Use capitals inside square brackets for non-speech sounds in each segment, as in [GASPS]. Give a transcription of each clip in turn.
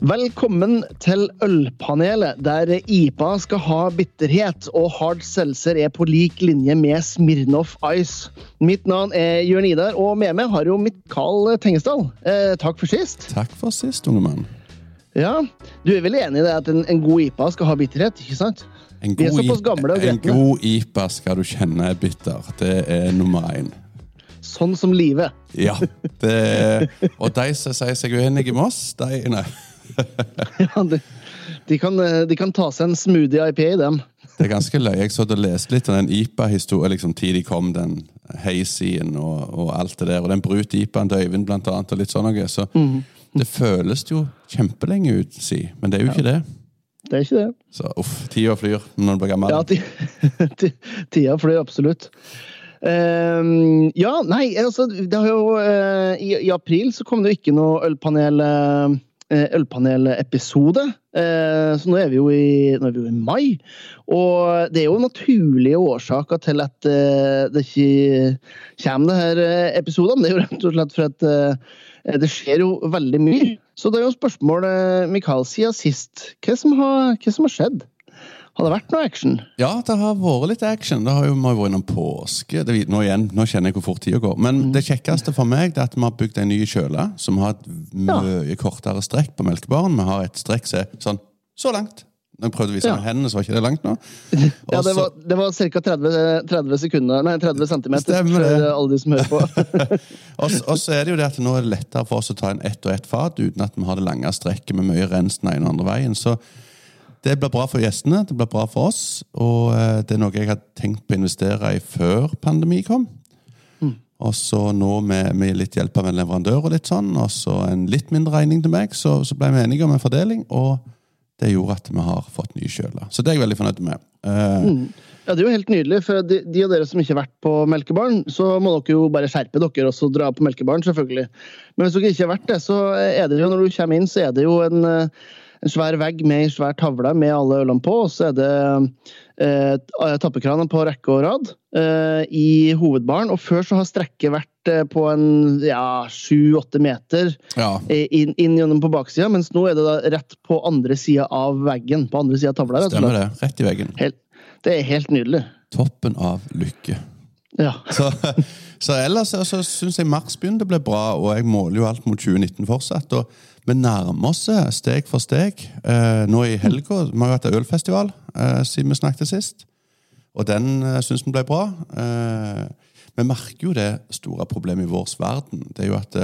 Velkommen til Ølpanelet, der IPA skal ha bitterhet og hard seltzer er på lik linje med Smirnov Ice. Mitt navn er Jørn Idar, og med meg har jo Mikael Tengesdal. Eh, takk for sist. Takk for sist, unge mann. Ja, Du er vel enig i det at en, en god IPA skal ha bitterhet, ikke sant? En Vi er god, såpass gamle og en god IPA skal du kjenne er bitter. Det er nummer én. Sånn som livet. Ja. Det og de som sier seg uenige med oss, de Nei. [LAUGHS] Ja, de, de, kan, eh, de kan ta seg en smoothie IPA i dem. Det er ganske løye. Jeg satt og leste litt av den IPA-historien, liksom, tid de kom, den hazyen og, og alt det der. Og den brut IPA-en til Øyvind, blant annet, og litt sånn noe. Så Mhm. det føles jo kjempelenge ut, si. Men det er jo ikke det. Det er ikke det. Så uff, tida flyr når du blir gammel. Ja, ti- [LAUGHS] ti- tida flyr absolutt. Ehm, ja, nei, altså det har jo uh, i, I april så kom det jo ikke noe ølpanel eh, ølpanelepisode. Eh, så nå er, i, nå er vi jo i mai. Og det er jo naturlige årsaker til at eh, det ikke kommer det her episoder. Men Det er jo rett og slett for at eh, det skjer jo veldig mye. Så det er jo spørsmålet, Mikael, siden sist. Hva som har, hva som har skjedd? Har det vært noe action? Ja, det har vært litt action. Det har jo vi har vært innom påske. Det, nå igjen, nå kjenner jeg hvor fort tida går. Men Mm. det kjekkeste for meg er at vi har bygd en ny kjøle som har et mye kortere strekk på melkebaren. Vi har et strekk som er sånn så langt. Når jeg prøvde å vise Ja. med hendene, så var ikke det langt nå. [LAUGHS] Ja, det var, det var ca. 30, 30 sekunder, nei 30 centimeter Stemmer det. for alle de som hører på. [LAUGHS] Og så er det jo det at nå er det lettere for oss å ta en ett og ett fat uten at vi har det lange strekket med mye rens den ene og andre veien. Så det blir bra for gjestene, det blir bra for oss, og eh, det er noe jeg hadde tenkt på å investere i før pandemi kom. Og så nå med, med litt hjelp av en leverandør og litt sånn, og så en litt mindre regning til meg, så, så ble vi enige om en fordeling, og det gjorde at vi har fått nye kjøler. Så det er jeg veldig fornøyd med. Eh, Ja, Det er jo helt nydelig. For de, de av dere som ikke har vært på Melkebarn, så må dere jo bare skjerpe dere og dra på Melkebarn, selvfølgelig. Men hvis dere ikke har vært det, så er det jo når du kommer inn, så er det jo en, eh, en svær vegg med en svær tavle med alle ølene på, og så er det eh, tappekraner på rekke og rad eh, i hovedbaren. Og før så har strekket vært eh, på en ja, sju-åtte meter ja, eh, inn, inn gjennom på baksida, mens nå er det da rett på andre sida av veggen. På andre sida av tavla. stemmer det. Rett i veggen. Helt, det er helt nydelig. Toppen av lykke. Ja. [LAUGHS] Så, så ellers så, så syns jeg mars begynte å bli bra, og jeg måler jo alt mot 2019 fortsatt. og Vi nærmer oss eh, steg for steg. Eh, nå i helga Vi har jo hatt ølfestival eh, siden vi snakket sist. Og den syns vi ble bra. Vi merker jo det store problemet i vår verden. Det er jo at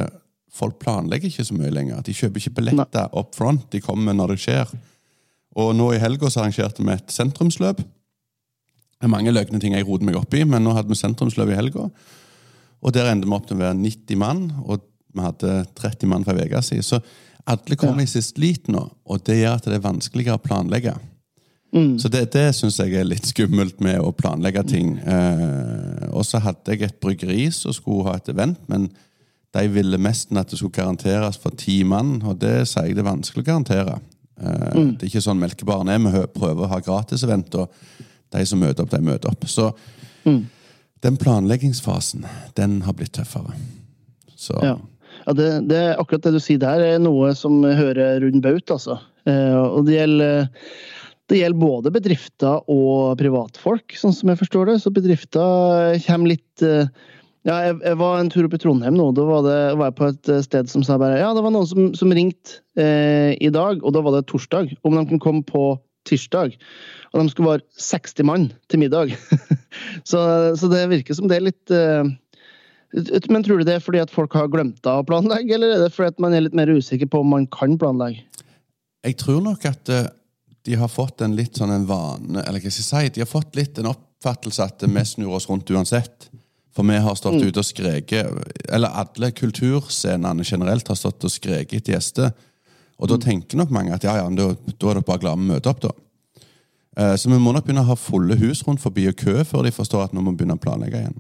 folk planlegger ikke så mye lenger. De kjøper ikke billetter up front. De kommer når det skjer. Og nå i helga arrangerte vi et sentrumsløp. Det er mange løgne ting jeg roter meg opp i, men nå hadde vi sentrumsløp i helga. Og der endte vi opp til å være 90 mann, og vi hadde 30 mann fra Vegas. uke siden. Så alle kommer i siste lit nå, og det gjør at det er vanskeligere å planlegge. Så det, det syns jeg er litt skummelt med å planlegge ting. Eh, og så hadde jeg et bryggeri som skulle ha et event, men de ville mest at det skulle garanteres for ti mann, og det sier jeg det er vanskelig å garantere. Eh, Det er ikke sånn Melkebaren er. Vi prøver å ha gratisevent, og de som møter opp, de møter opp. Så den planleggingsfasen, den har blitt tøffere. Så Ja. Ja, det, det akkurat det du sier der, er noe som hører rund baut, altså. Eh, og det gjelder, det gjelder både bedrifter og privatfolk, sånn som jeg forstår det. Så bedrifter kommer litt eh, Ja, jeg, jeg var en tur opp i Trondheim nå. Da var, det, var jeg på et eh, sted som sa bare Ja, det var noen som, som ringte eh, i dag, og da var det torsdag, om de kunne komme på tirsdag. Og de skulle være 60 mann til middag. [LAUGHS] så, så det virker som det er litt eh, men tror du det er fordi at folk har glemt å planlegge, eller er det fordi at man er litt mer usikker på om man kan planlegge? Jeg tror nok at eh, de har fått en litt sånn en vane Eller hva skal jeg si? De har fått litt en oppfattelse at vi snur oss rundt uansett. For vi har stått ute og skreket Eller alle kulturscenene generelt har stått og skreket etter gjester. Og da tenker nok mange at ja, ja, da, da er dere bare glad vi møter opp, da. Eh, Så vi må nok begynne å ha fulle hus rundt forbi og kø før de forstår at nå må vi begynne å planlegge igjen.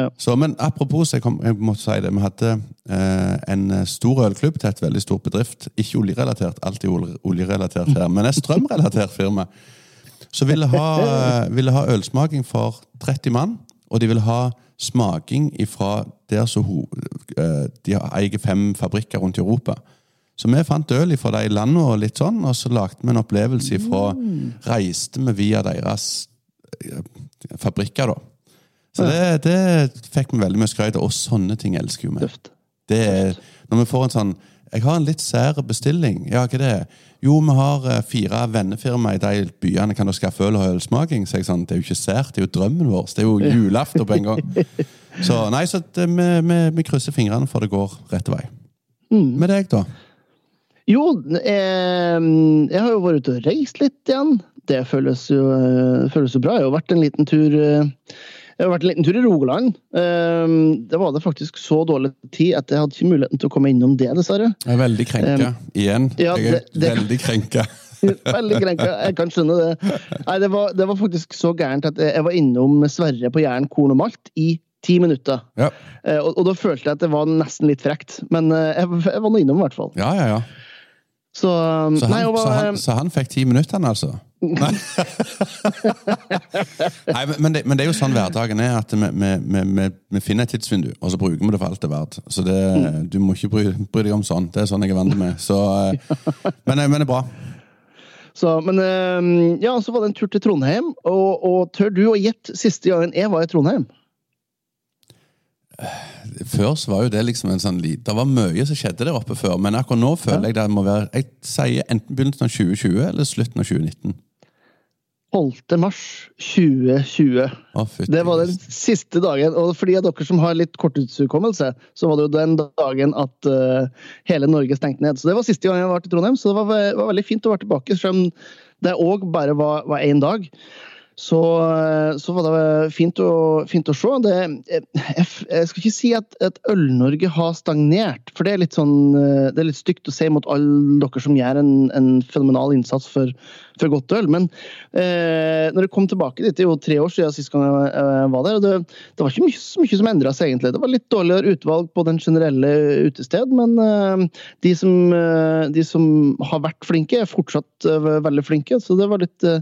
Ja. Så, men apropos, jeg, kom, jeg måtte si det, vi hadde eh, en stor ølklubb til et veldig stort bedrift. Ikke oljerelatert, alltid oljerelatert her, men et strømrelatert firma. Så ville ha, ville ha ølsmaking for 30 mann, og de ville ha smaking ifra der så ho, eh, De eier fem fabrikker rundt i Europa. Så vi fant øl fra de landene og litt sånn, og så lagde vi en opplevelse ifra Reiste vi via deres eh, fabrikker, da. Så det, det fikk vi veldig mye skryt av, og sånne ting elsker jo vi. Det er, når vi får en sånn Jeg har en litt sær bestilling. Ja, hva er det? Jo, vi har eh, fire vennefirma i de byene. Kan du skaffe øl og ølsmaking? Så jeg sånn, Det er jo ikke sært, det er jo drømmen vår. Det er jo julaften på en gang. [LAUGHS] Så nei, så det, vi, vi, vi krysser fingrene for det går rett vei. Med deg, da? Jo, eh, jeg har jo vært ute og reist litt igjen. Det føles jo, eh, føles jo bra. Jeg har jo vært en liten tur eh, jeg har vært en liten tur i Rogaland. Eh, Det var det faktisk så dårlig tid at jeg hadde ikke muligheten til å komme innom det, dessverre. Jeg er veldig krenka. Igjen. ja, jeg er det- det- veldig krenka. [LAUGHS] Veldig krenka. Jeg kan skjønne det. Nei, det var, det var faktisk så gærent at jeg var innom Sverre på Jæren korn og malt i ti minutter. Ja. Eh, Og, og da følte jeg at det var nesten litt frekt. Men eh, jeg, jeg var nå innom, i hvert fall. ja, ja, ja. Så, så, han, nei, han, så han, så han fikk ti minutter, han altså? Nei, [LAUGHS] Nei men, men, det, men det er jo sånn hverdagen er, at vi, vi, vi, vi, finner et tidsvindu, og så bruker vi det for alt det er verdt. Så det, du må ikke bry, bry deg om sånn. Det er sånn jeg er vant med. Så, eh, men, men det er bra. så, men eh, ja, så var det en tur til Trondheim. Og, og tør du å gjette siste gangen jeg var i Trondheim? Før så var jo det liksom en sånn Det var mye som skjedde der oppe før, men akkurat nå føler jeg det må være Jeg sier enten begynnelsen av 2020 eller slutten av 2019. 12. mars 2020. Å, Det var den siste dagen. Og for de av dere som har litt korttidshukommelse, så var det jo den dagen at uh, hele Norge stengte ned. Så det var siste gang jeg var til Trondheim, så det var, var veldig fint å være tilbake. Selv om det òg bare var var én dag. Så, eh, så var det fint å, fint å se. Det, jeg, jeg skal ikke si at, at Øl-Norge har stagnert, for det er litt sånn eh, det er litt stygt å si mot alle dere som gjør en, en fenomenal innsats for, for godt øl. Men eh, når jeg kom tilbake dit, det er jo tre år siden sist gang jeg, var der, og det, det var ikke mye, mye som endra seg, egentlig. Det var litt dårligere utvalg på den generelle utested, men eh, de, som, eh, de som har vært flinke, er fortsatt eh, veldig flinke, så det var litt eh,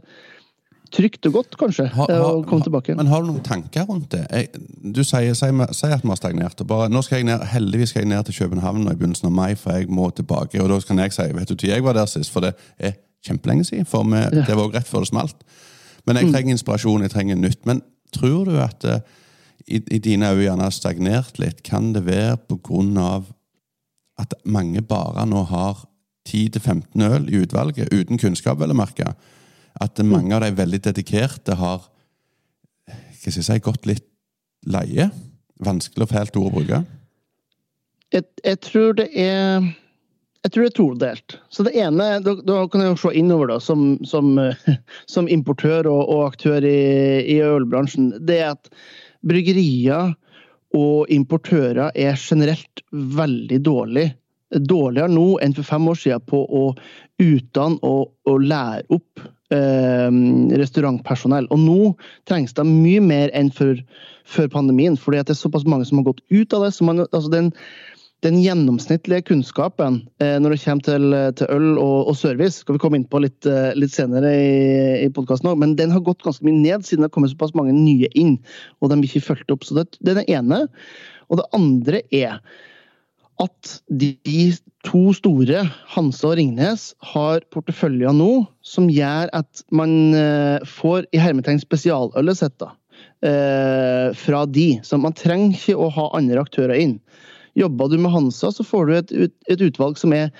trygt og godt, kanskje, ha, ha, å komme tilbake. Men har du noen tanker rundt det? Jeg, du sier, sier, sier at vi har stagnert. og Bare, nå skal jeg ned, heldigvis skal jeg ned til København nå i begynnelsen av mai, for jeg må tilbake. Og da kan jeg si vet du når jeg var der sist, for det er kjempelenge siden. For vi, det var også rett før det smalt. Men jeg trenger inspirasjon, jeg trenger nytt. Men tror du at uh, i, i dine øyne gjerne har stagnert litt? Kan det være på grunn av at mange barer nå har 10-15 øl i utvalget, uten kunnskap, vel å merke? At mange av de veldig dedikerte har hva skal jeg si, gått litt leie? Vanskelig og fælt ord å bruke. jeg, jeg tror det er jeg tror det er todelt. Så det ene, Da, da kan jeg jo se innover, da, som, som, [LAUGHS] som importør og, og aktør i, i ølbransjen. Det er at bryggerier og importører er generelt veldig dårlig. Dårligere nå enn for fem år siden på å utdanne og, og lære opp restaurantpersonell. Og nå trengs det mye mer enn før, før pandemien, fordi det er såpass mange som har gått ut av det. så man, altså den den gjennomsnittlige kunnskapen eh, når det kommer til, til øl og, og service, skal vi komme inn på litt, eh, litt senere i, i podkasten men den har gått ganske mye ned siden det har kommet såpass mange nye inn, og de blir ikke fulgt opp. Så det, det er det ene. Og det andre er at de, to store, Hansa og Ringnes, har porteføljer nå som gjør at man eh, får i hermetegn spesialølet sitt eh, fra de. Så man trenger ikke å ha andre aktører inn. Jobber du med Hansa, så får du et, et utvalg som er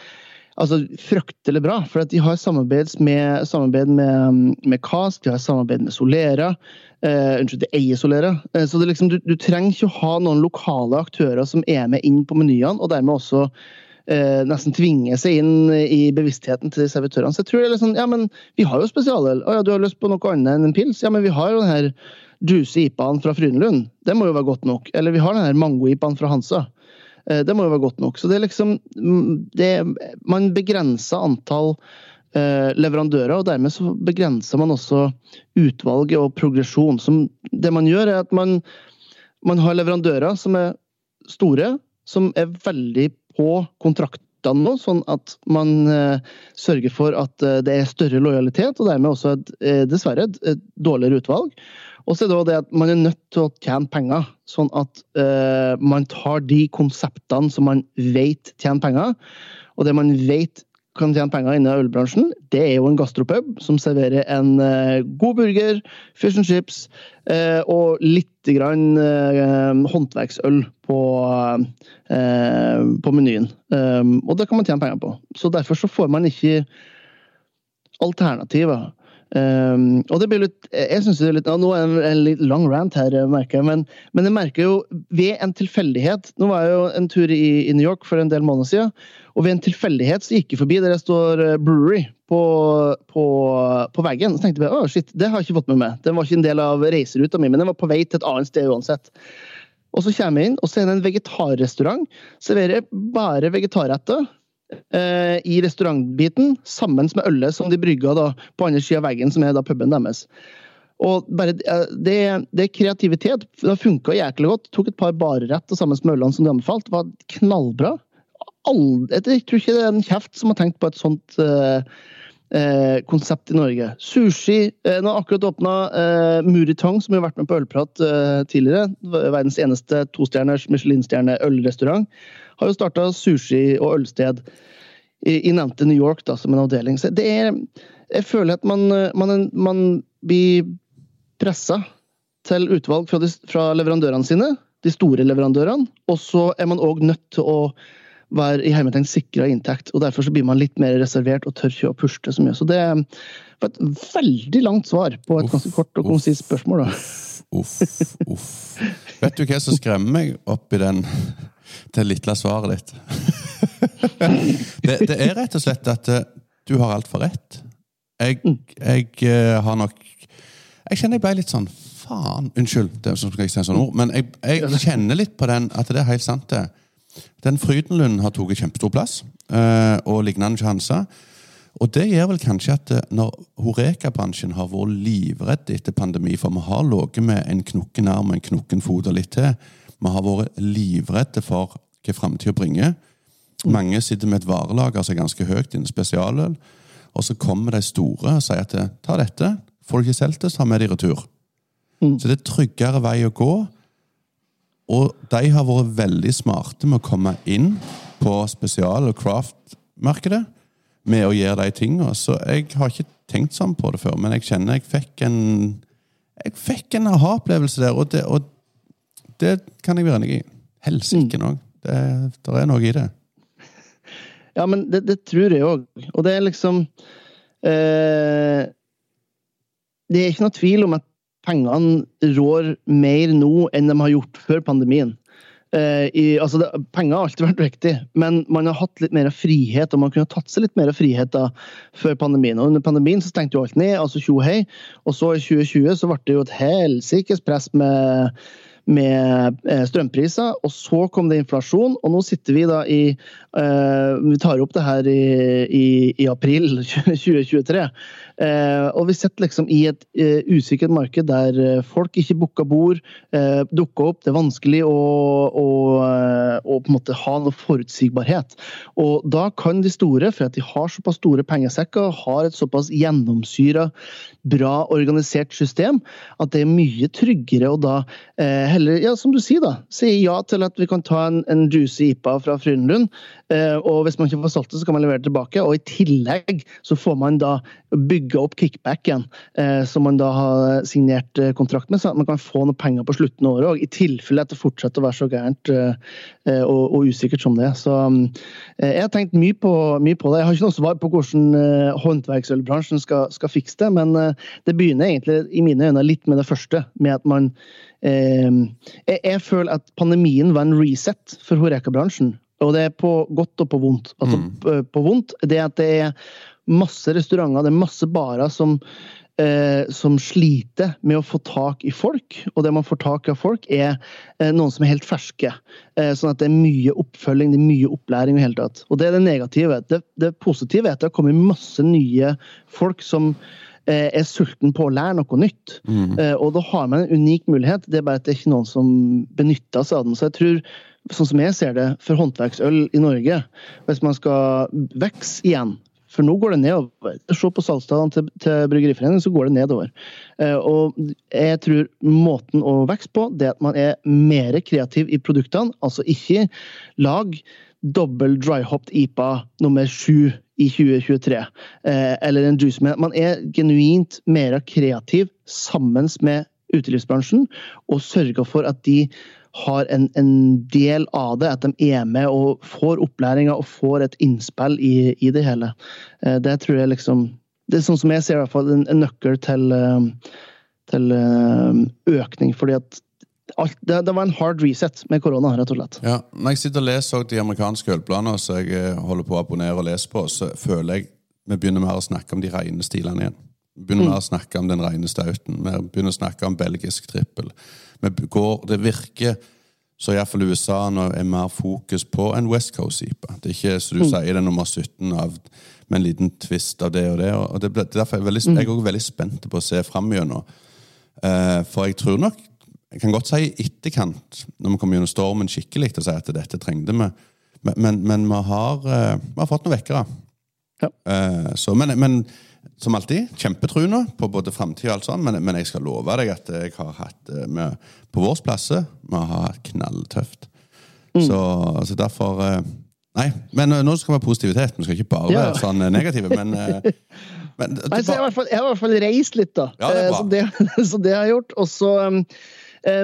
altså, fryktelig bra. For de har samarbeid med, samarbeid med, med Cast, de har samarbeid med Solera. Eh, unnskyld, de eier Solera. Eh, så liksom, du, du trenger ikke å ha noen lokale aktører som er med inn på menyene, og dermed også eh, nesten tvinge seg inn i bevisstheten til servitørene. Så jeg tror det er litt sånn, ja, men vi har jo spesialøl. Å ja, du har lyst på noe annet enn en pils? Ja, men vi har jo den her juicy IPA-en fra Frydenlund. Det må jo være godt nok. Eller vi har den her mango-IPA-en fra Hansa. Eh, Det må jo være godt nok. Så det er liksom mm, det, Man begrenser antall eh, leverandører, og dermed så begrenser man også utvalget og progresjon. Som det man gjør, er at man, man har leverandører som er store, som er veldig på kontraktene nå, sånn at man eh, sørger for at eh, det er større lojalitet, og dermed også et, eh, dessverre et, et dårligere utvalg. Og så er det det at man er nødt til å tjene penger, sånn at uh, man tar de konseptene som man vet tjener penger, Og det man vet kan tjene penger innen ølbransjen, det er jo en gastropub som serverer en uh, god burger, fish and chips uh, og litt grann håndverksøl på, på menyen. Um, og det kan man tjene penger på. Så derfor så får man ikke alternativer. Um, og det blir litt jeg synes det er litt, Nå er det en litt lang rant her, merker jeg, men, men jeg merker jo ved en tilfeldighet Nå var jeg jo en tur i, i, New York for en del måneder siden, og ved en tilfeldighet så gikk jeg forbi der det står eh, brewery på, på, på veggen. Så tenkte jeg å shit, det har jeg ikke fått med meg. Den var ikke en del av reiseruta mi, men den var på vei til et annet sted uansett. Og så kommer jeg inn, og så er det en vegetarrestaurant. Serverer bare vegetarretter eh, i restaurantbiten, sammen med ølet som de brygga da, på andre sida av veggen, som er da puben deres. Og bare, eh, det, er kreativitet. Det funka jæklig godt. Tok et par bareretter sammen med ølene som de anbefalte. Var knallbra. Aldri, jeg tror ikke det er en kjeft som har tenkt på et sånt eh, eh, konsept i Norge. Sushi eh, Nå har akkurat åpna eh, Muritong, som har vært med på Ølprat eh, tidligere. Verdens eneste tostjerners Michelin-stjerne ølrestaurant har jo starta sushi- og ølsted i, i, nevnte New York da, som en avdeling. Så det er Jeg føler at man, man, man blir pressa til utvalg fra, de, fra leverandørene sine, de store leverandørene, og så er man òg nødt til å være i hermetegn sikra inntekt. og Derfor så blir man litt mer reservert og tør ikke å puste så mye. Så det var et veldig langt svar på et ganske kort og konsist spørsmål. da. Uff, uff. Vet du hva som skremmer meg oppi den det lille svaret ditt. [LAUGHS] det, det, er rett og slett at uh, du har altfor rett. Jeg, jeg uh, har nok Jeg kjenner jeg ble litt sånn Faen. Unnskyld, det skal jeg si sånne ord, men jeg, jeg, kjenner litt på den at det er helt sant, det. Den Frydenlund har tatt kjempestor plass, uh, og lignende sjanser. Og det gjør vel kanskje at når Horeka-bransjen har vært livredd etter pandemi, for vi har ligget med en knokken arm og en knokken fot og litt til vi har vært livredde for hva framtida bringer. Mange sitter med et varelager som er ganske høyt innen spesialøl. Og så kommer de store og sier at ta dette, får du ikke solgt det, så har vi det i retur. Mm. Så det er tryggere vei å gå. Og de har vært veldig smarte med å komme inn på spesial- og craft-markedet med å gjøre de tingene. Så jeg har ikke tenkt sånn på det før, men jeg kjenner jeg fikk en jeg fikk en aha-opplevelse der. og, det, og det kan jeg være enig i. Helsike òg. Mm. Det, der er noe i det. Ja, men det, det tror jeg òg. Og det er liksom eh, Det er ikke noe tvil om at pengene rår mer nå enn de har gjort før pandemien. Eh, i, altså det, penger har alltid vært viktig, men man har hatt litt mer frihet. Og man kunne tatt seg litt mer frihet da, før pandemien. Og under pandemien så stengte jo alt ned, altså tjo hei. Og så i 2020 så ble det jo et helsikes press med med eh, strømpriser, og så kom det inflasjon. Og nå sitter vi da i uh, Vi tar opp det her i, i, i april [LAUGHS] 2023. Uh, og vi sitter liksom i et uh, usikkert marked der folk ikke booker bord, dukker opp. Det er vanskelig å, å, å, på en måte ha noe forutsigbarhet. Og da kan de store, for at de har såpass store pengesekker, har et såpass gjennomsyra, bra organisert system, at det er mye tryggere å da heller, ja, som du sier, da, si ja til at vi kan ta en, en juicy IPA fra Frydenlund. Eh, og hvis man ikke får solgt det, så kan man levere tilbake. Og i tillegg så får man da bygge opp kickbacken eh, som man da har signert eh, kontrakt med, så at man kan få noe penger på slutten av året òg. I tilfelle at det fortsetter å være så gærent eh, eh, og, og, usikkert som det er. Så eh, jeg har tenkt mye på, mye på, det. Jeg har ikke noe svar på hvordan håndverksølbransjen skal, skal fikse det, men det begynner egentlig i mine øyne litt med det første, med at man jeg, jeg, føler at pandemien var en reset for Horeka-bransjen. Og det er på godt og på vondt. Altså, mm. På vondt det at det er masse restauranter, det er masse barer som, eh, som sliter med å få tak i folk. Og det man får tak i av folk, er eh, noen som er helt ferske. Eh, sånn at det er mye oppfølging, det er mye opplæring i hele tatt. Og det er det negative. Det, det positive er at det har kommet masse nye folk som Eh, er sulten på å lære noe nytt. Mm. Eh, og da har man en unik mulighet, det er bare at det er ikke noen som benytter seg av den. Så jeg tror, sånn som jeg ser det, for håndverksøl i Norge, hvis man skal vokse igjen for nå går det nedover. Se på salgstallene til, til Bryggeriforeningen, så går det nedover. Eh, og jeg tror måten å vokse på, det at man er mer kreativ i produktene. Altså ikke lag dobbel dryhopped IPA nummer sju i 2023. Eh, eller en juice man. Man er genuint mer kreativ sammen med utelivsbransjen, og sørger for at de har en, en, del av det, at de er med og får opplæringa og får et innspill i, i, det hele. Eh, det tror jeg liksom Det er sånn som jeg ser i hvert fall en, en nøkkel til, eh, til økning, fordi at alt, det, det, var en hard reset med korona, rett og slett. Ja, Når jeg sitter og leser de amerikanske ølplanene som jeg eh, holder på å abonnere og lese på, så føler jeg vi begynner mer å snakke om de rene stilene igjen. Vi begynner mm. mer å snakke om den rene stauten. Vi begynner å snakke om belgisk trippel. Går, det virker så iallfall USA nå er mer fokus på en West Coast-IPA. Det er ikke som du mm. sier, det er nummer 17 av, med en liten twist av det og det. og det, Derfor er jeg, veldig, mm. jeg er veldig spent på å se fram gjennom. Uh, for jeg tror nok jeg kan godt si i etterkant, når vi kommer gjennom stormen skikkelig, og si at dette trengte vi. Men, men, men vi, har, uh, vi, har, fått noen vekkere. Ja. Uh, så, men, men, som alltid, kjempetru nå på både framtida og alt sånt, men, men, jeg skal love deg at jeg har hatt uh, med, På vår plasse vi har hatt knalltøft. Mm. Så, så, derfor Nei, men nå skal vi ha positivitet. Vi skal ikke bare ja. være sånn negative, men [LAUGHS] Men, Nei, så jeg, har jeg har i hvert fall reist litt, da. Ja, det så, det, [LAUGHS] så, det, har jeg gjort. Og så um,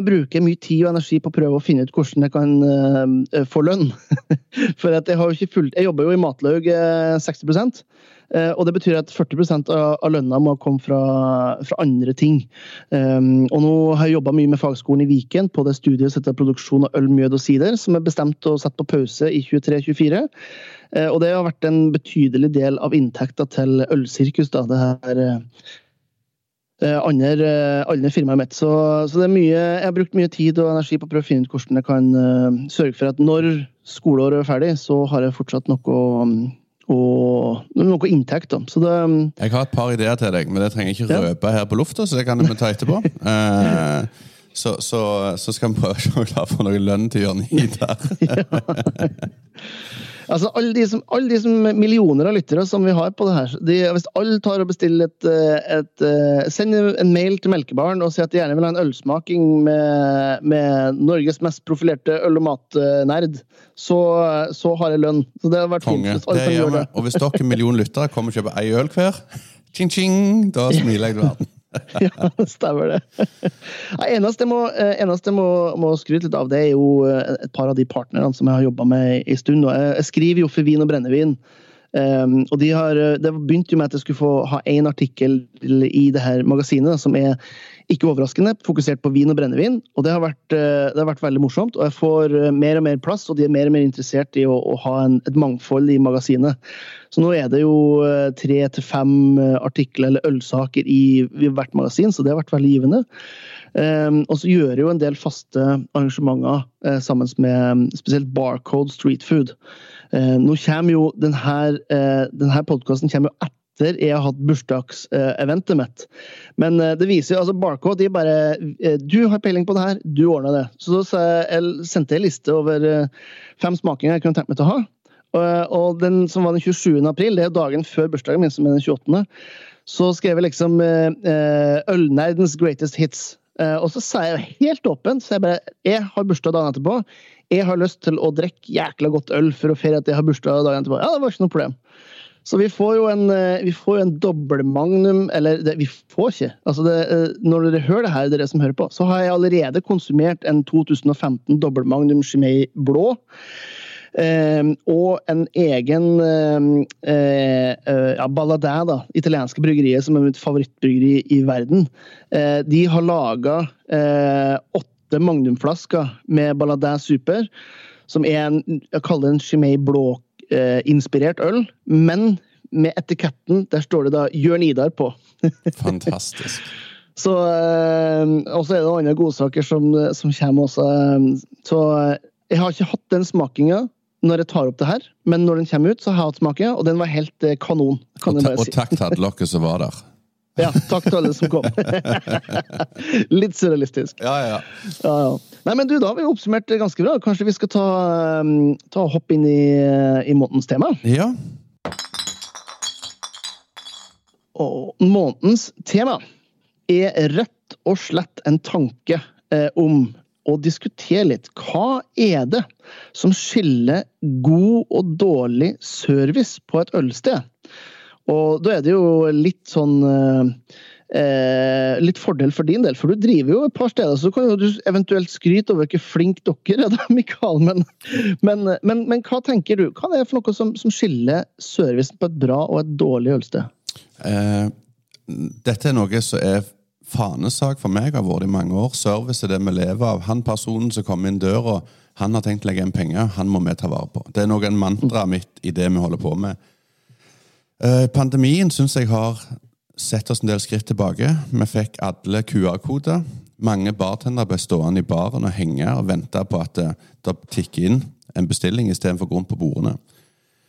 bruker jeg mye tid og energi på å prøve å finne ut hvordan jeg kan uh, få lønn. [LAUGHS] For jeg, har jo ikke fulgt, jeg, jobber jo i Matlaug uh, 60 eh, og det betyr at 40 av, lønna må komme fra, fra andre ting. Um, og nå har jeg jobba mye med fagskolen i Viken på det studiet som heter produksjon av øl, mjød og sider, som er bestemt å sette på pause i 23-24. Eh, og det har vært en betydelig del av inntekta til Ølsirkus. da, det her eh, Eh, andre, eh, andre firmaet mitt. Så, så, det er mye, jeg har brukt mye tid og energi på å prøve å finne ut hvordan jeg kan sørge for at når skoleåret er ferdig, så har jeg fortsatt noe, og, noe inntekt. Da. Så det, um, jeg har et par ideer til deg, men det trenger jeg ikke røpe her på lufta, så det kan vi ta etterpå. uh, [LAUGHS] så, så, så, skal vi prøve å se klar for noe lønn til Jørn her. [LAUGHS] Altså, alle de, som, alle de som millioner av lyttere som vi har på det her, de, hvis alle tar og bestiller et, eh, et, eh, Sender en mail til Melkebaren og sier at de gjerne vil ha en ølsmaking med, med Norges mest profilerte øl- og matnerd, så, så, har jeg lønn. Så det har vært fint. Hvis alle det gjør det. Og hvis dere million lyttere kommer og kjøper ei øl hver, ching, ching, da smiler jeg til verden. [LAUGHS] ja, stemmer det. Ja, eneste jeg må, eh, eneste må, må skryte litt av, det er jo eh, et par av de partnerne som jeg har jobba med en stund. Jeg skriver jo for Vin og brennevin. Um, og de har, eh, Det begynte jo med at jeg skulle få ha én artikkel i det her magasinet som er ikke overraskende, fokusert på vin og brennevin. Og det har, vært, det har vært veldig morsomt. Og jeg får mer og mer plass, og de er mer og mer interessert i å, å ha en, et mangfold i magasinet. Så nå er det jo eh, tre til fem eh, artikler eller ølsaker i, i, hvert magasin, så det har vært veldig givende. Um, og så gjør jeg jo en del faste arrangementer uh, sammen med spesielt Barcode Street Food. Uh, nå kommer jo denne, uh, denne podkasten etter jeg har hatt bursdagseventet mitt. Men det viser jo, altså Barcode de bare Du har peiling på det her, du ordna det. Så da sendte jeg liste over fem smakinger jeg kunne tenkt meg til å ha. Og den som var den 27. april, det er dagen før bursdagen min, som er den 28., så skrev jeg liksom eh, eh, Ølnerdens greatest hits. Eh, og så sa jeg helt åpent så jeg bare, jeg har bursdag dagen etterpå. Jeg har lyst til å drikke jækla godt øl for å feire at jeg har bursdag dagen etterpå. Ja, det var ikke noe problem. Så vi får jo en, får en dobbeltmagnum Eller det, vi får ikke. Altså det, når dere hører det her, dere som hører på, så har jeg allerede konsumert en 2015 dobbeltmagnum Chimay blå. Ehm, og en egen eh, eh, ja, Balladin, da, italienske bryggeriet, som er mitt favorittbryggeri i verden, eh, de har laga åtte magnumflasker med Balladin Super, som er en, jeg kaller en Chimay Blå-inspirert øl. men med etiketten, der står det da Jørn Idar på. [LAUGHS] Fantastisk. Så, og så er det noen andre godsaker som, som kommer også. Så jeg har ikke hatt den smakinga når jeg tar opp det her, men når den kommer ut, så har jeg hatt smakinga, og den var helt eh, kanon. og, ta og takk til alle dere som var der. [LAUGHS] Ja, takk til alle som kom. [LAUGHS] Litt surrealistisk. Ja, ja. ja, ja. Nei, men du, Da har vi oppsummert ganske bra. Kanskje vi skal ta, um, ta og hoppe inn i, i månedens tema? Ja. Og månedens tema er rett og slett en tanke eh, om å diskutere litt. Hva er det som skiller god og dårlig service på et ølsted? Og da er det jo litt sånn eh, litt fordel for din del, for du driver jo et par steder. Så kan du eventuelt skryte over hvor flink dere er, da, [LAUGHS] Mikael. Men, men, men, men, hva tenker du? Hva er det for noe som, som skiller servicen på et bra og et dårlig ølsted? Eh, dette er noe som er fanesak for meg, har vært i mange år. Service er det vi lever av. Han personen som kommer inn døra, han har tenkt å legge inn penger, han må vi ta vare på. Det er noe en mantra mitt i det vi holder på med. Eh, pandemien syns jeg har sett oss en del skritt tilbake. Vi fikk alle QR-koder. Mange bartendere ble stående i baren og henge og vente på at det, det tikker inn en bestilling istedenfor å gå rundt på bordene.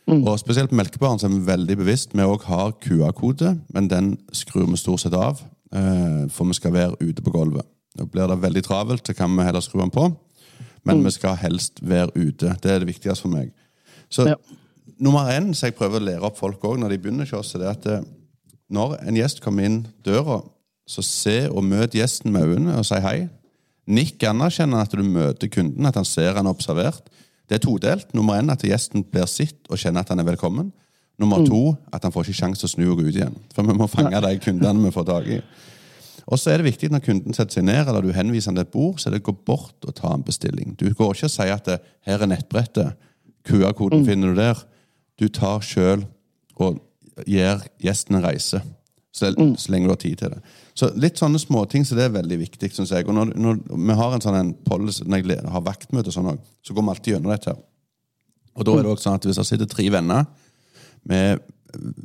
Mm. Og Spesielt på melkebaren er vi veldig bevisst. Vi òg har QR-kode, men den skrur vi stort sett av. Eh, for vi skal være ute på gulvet. Da blir det veldig travelt, så kan vi heller skru den på. Men mm. vi skal helst være ute. Det er det viktigste for meg. Så ja. Nummer én som jeg prøver å lære opp folk òg når de begynner hos oss, er at eh, når en gjest kommer inn døra, så se og møt gjesten med øynene og si hei. Nikk anerkjenner at du møter kunden, at han ser han observert. Det er todelt. Nummer én at gjesten blir sitt og kjenner at han er velkommen. Nummer mm. to at han får ikke sjanse til å snu og gå ut igjen. For vi må fange de kundene vi får tak i. Og så er det viktig når kunden setter seg ned, eller du henviser han til et bord, så er det å gå bort og ta en bestilling. Du går ikke og sier at det, 'her er nettbrettet', QR-koden mm. finner du der. Du tar sjøl og gir gjesten en reise. Så, mm. så, lenge du har tid til det. Så litt sånne småting så det er veldig viktig, syns jeg. Og når, når, vi har en sånn en policy, når jeg har vaktmøte og sånn òg, så går vi alltid gjennom dette. her. Og da er det også sånn at hvis det sitter tre venner med,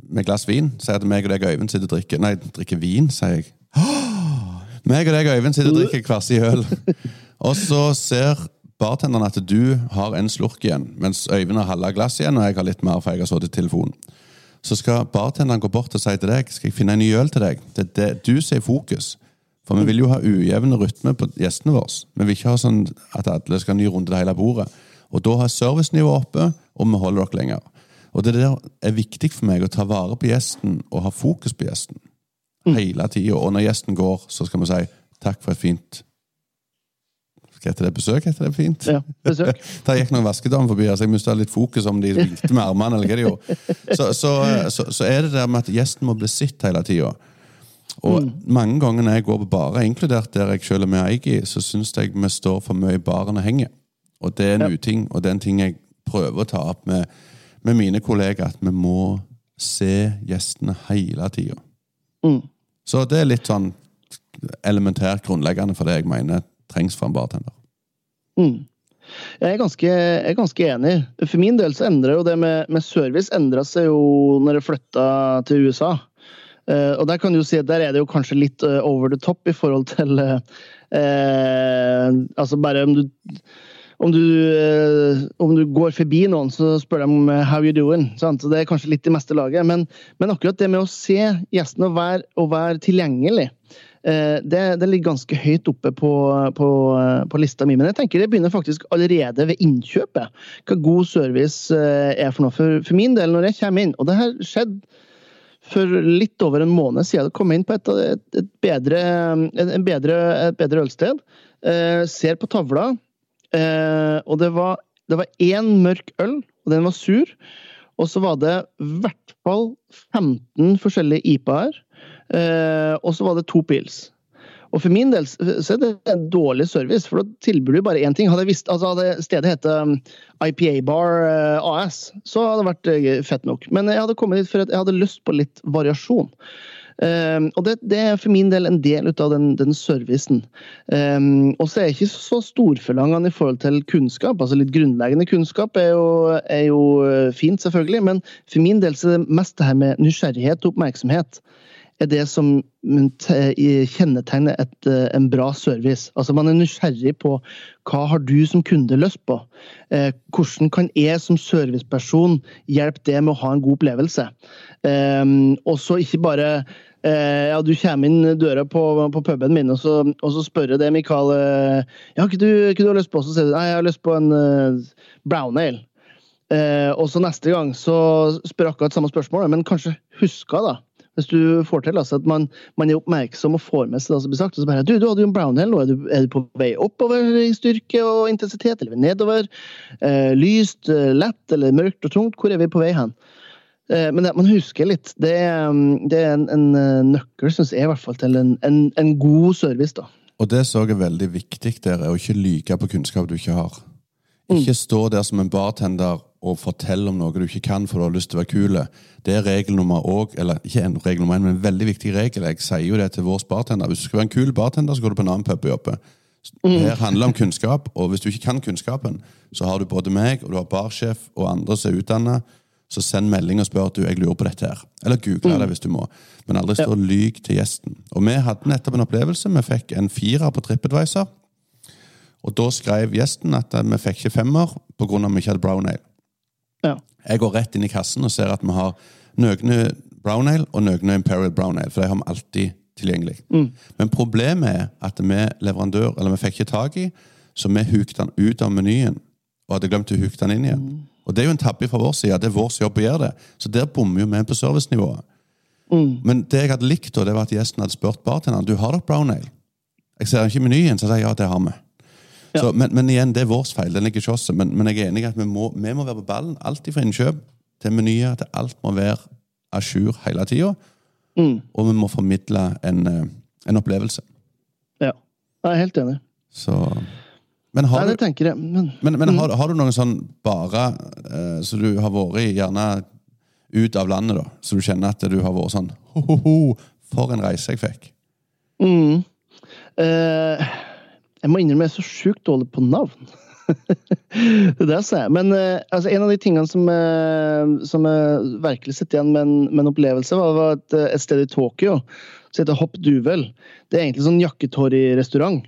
med glass vin, sier at meg og deg og Øyvind sitter og drikker Nei, drikker vin, sier jeg. [GASPS] Meg og deg og Øyvind sitter og drikker hver sin øl. Og så ser bartenderen at du har en slurk igjen, mens Øyvind har halve glass igjen, og jeg har litt mer, for jeg har sittet i telefonen så skal bartenderen gå bort og si til deg skal jeg finne en ny øl til deg. Det er det du som er fokus. For vi vil jo ha ujevn rytme på gjestene våre. Vi vil ikke ha sånn at alle skal ha ny runde til hele bordet. Og da har servicenivået oppe, og vi holder dere lenger. Og det der er viktig for meg, å ta vare på gjesten og ha fokus på gjesten. Mm. Hele tida. Og når gjesten går, så skal vi si takk for et fint hva heter det? Besøk? heter det fint? Ja, besøk. [LAUGHS] Der gikk noen vaskedamer forbi, så jeg mista litt fokus om de vinkte med armene. eller hva de gjorde. Så, så, så, så, er det der med at gjesten må bli sett hele tida. Og mm. mange ganger når jeg går på barer, inkludert der jeg selv er med eig i, så syns jeg vi står for mye i baren og henger. Og det er en ja. uting, og det er en ting jeg prøver å ta opp med, med mine kollegaer, at vi må se gjestene hele tida. Mm. Så det er litt sånn elementært grunnleggende for det jeg mener trengs for en bartender. Mm. Jeg er, ganske, er, ganske, enig. For min del så endra jo det med, med service endra seg jo når jeg flytta til USA. Uh, og der kan du si at der er det jo kanskje litt uh, over the top i forhold til uh, Altså bare om du om du, om du, går forbi noen, så spør de om 'how you doing'. Sant? Så Det er kanskje litt i meste laget. Men, men akkurat det med å se gjestene og være, og være tilgjengelig, det, det, ligger ganske høyt oppe på, på, på, lista mi. Men jeg tenker det begynner faktisk allerede ved innkjøpet. Hva god service eh, er for noe. For, for min del, når jeg kommer inn, og det her skjedde for litt over en måned siden jeg kom inn på et, et, et, bedre, et bedre, bedre, ølsted. Eh, ser på tavla, eh, og det var, det én mørk øl, og den var sur. Og så var det i hvert fall 15 forskjellige IPA-er. Eh, og så var det to pils. Og For min del så er det en dårlig service, for da tilbyr du bare én ting. Hadde, visst, altså hadde stedet hett um, IPA Bar uh, AS, så hadde det vært uh, fett nok. Men jeg hadde kommet dit for at jeg hadde lyst på litt variasjon. Um, og det, det, er for min del en del av den, den servicen. Um, og så er jeg ikke så storforlangende i forhold til kunnskap. altså Litt grunnleggende kunnskap er jo, er jo fint, selvfølgelig, men for min del så er det mest det her med nysgjerrighet og oppmerksomhet er det som kjennetegner et, eh, en bra service. Altså Man er nysgjerrig på hva har du som kunde lyst på. Eh, hvordan kan jeg som serviceperson hjelpe det med å ha en god opplevelse? Eh, og så ikke bare ja, Du kommer inn døra på, på puben min, og så, og så spør jeg det, Mikael ja, hva du, hva du har lyst på? Så sier du nei, jeg har lyst på en brown ale. Og så neste gang så spør akkurat samme spørsmål, men kanskje husker da Hvis du får til altså, at man, man, er oppmerksom og får med seg det som blir sagt. og så bare, du, du hadde jo en brownhill, nå. Er du, er du, på vei oppover i styrke og intensitet, eller nedover? Eh, lyst, eh, lett eller mørkt og tungt? Hvor er vi på vei hen? Eh, men det, man husker litt. Det, mm, det er en, en eh, nøkkel, syns jeg, i hvert fall, til en, en, en god service. da. Og det som er veldig viktig dere, er å ikke lyge på kunnskap du ikke har. Ikke stå der som en bartender og fortelle om noe du ikke kan for du har lyst til å være kul. Det er regel nummer òg, eller ikke en regel nummer én, men en veldig viktig regel. Jeg sier jo det til vår bartender. Hvis du skal være en kul bartender, så går du på en annen pub og jobber. Her handler det om kunnskap, og hvis du ikke kan kunnskapen, så har du både meg og du har barsjef og andre som er utdanna. Så send melding og spør at du, jeg lurer på dette her. Eller google det hvis du må. Men aldri stå og lyg til gjesten. Og vi hadde nettopp en opplevelse. Vi fikk en firer på TripAdvisor. Og da skrev gjesten at vi fikk ikke femmer pga. vi ikke hadde brown ale. Ja. Jeg går rett inn i kassen og ser at vi har Nøgne brown ale og Nøgne Imperial brown ale. For de har vi alltid tilgjengelig. Men problemet er at vi leverandør, eller vi fikk ikke tak i, så vi hukte den ut av menyen. Og hadde glemt å huke den inn igjen. Og det er jo en tabbe fra vår side. Det er vår jobb å gjøre det. Så der bommer jo vi på servicenivået. Men det jeg hadde likt, da, det var at gjesten hadde spurt bartenderen du har dere brown ale. Jeg ser ikke menyen, så jeg sier ja, det har vi. Så, men, men igjen, det er vår feil. Den ligger ikke oss. Men, men jeg er enig i at vi må, vi må være på ballen. Alt fra innkjøp til menyer til alt må være à jour hele tida. Og vi må formidle en, eh, en opplevelse. ja. Jeg er helt enig. Så Men har Nei, du, jeg. Men, men, men har, har du noen sånn bare eh, Så du har vært i, gjerne ut av landet, da? Så du kjenner at du har vært sånn ho-ho-ho, for en reise jeg fikk. mm, eh, jeg må innrømme jeg er så sjukt dårlig på navn. [LAUGHS] det er det jeg. Men eh, altså, en av de tingene som, eh, som jeg virkelig sitter igjen med en, med en opplevelse, var, var et, eh, et sted i Tokyo som heter Hopp Duvel. Det er egentlig sånn jakketorg-restaurant.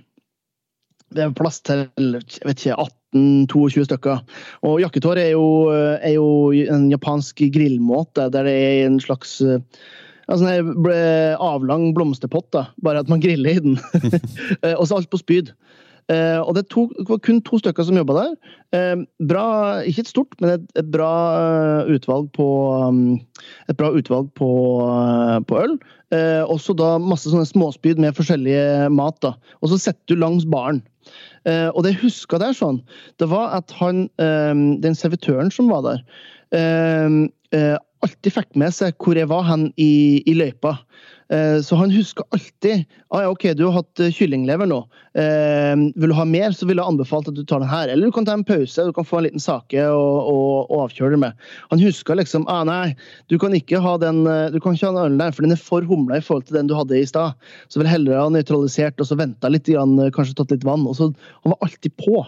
Det er plass til jeg vet ikke, 18-22 stykker. Og jakketår er jo, er jo en japansk grillmåte der det er en slags sånn ble- avlang blomsterpott, da. bare at man griller i den. [LAUGHS] Eh, og så alt på spyd. Eh, og det, to, det var kun to stykker som jobba der. Eh, bra, ikke et stort, men et, et bra eh, utvalg på um, et bra utvalg på, uh, på øl. Eh, også da masse sånne småspyd med forskjellige mat. da. Og så setter du langs baren. Og det jeg huska der, sånn, det var at han, den servitøren som var der, alltid fikk med seg hvor jeg var hen i, i løypa. Eh, Så han huska alltid ah, ja, ok, du har hatt eh, kyllinglever nå. Eh, vil du ha mer, så ville jeg anbefalt at du tar den her. Eller du kan ta en pause, du kan få en liten sake og, og, og avkjøre det med. Han huska liksom ah, nei, du kan ikke ha den eh, du kan ikke ha den der, for den er for humla i forhold til den du hadde i stad. Så vil jeg heller ha nøytralisert og så venta litt, kanskje tatt litt vann. og så Han var alltid på.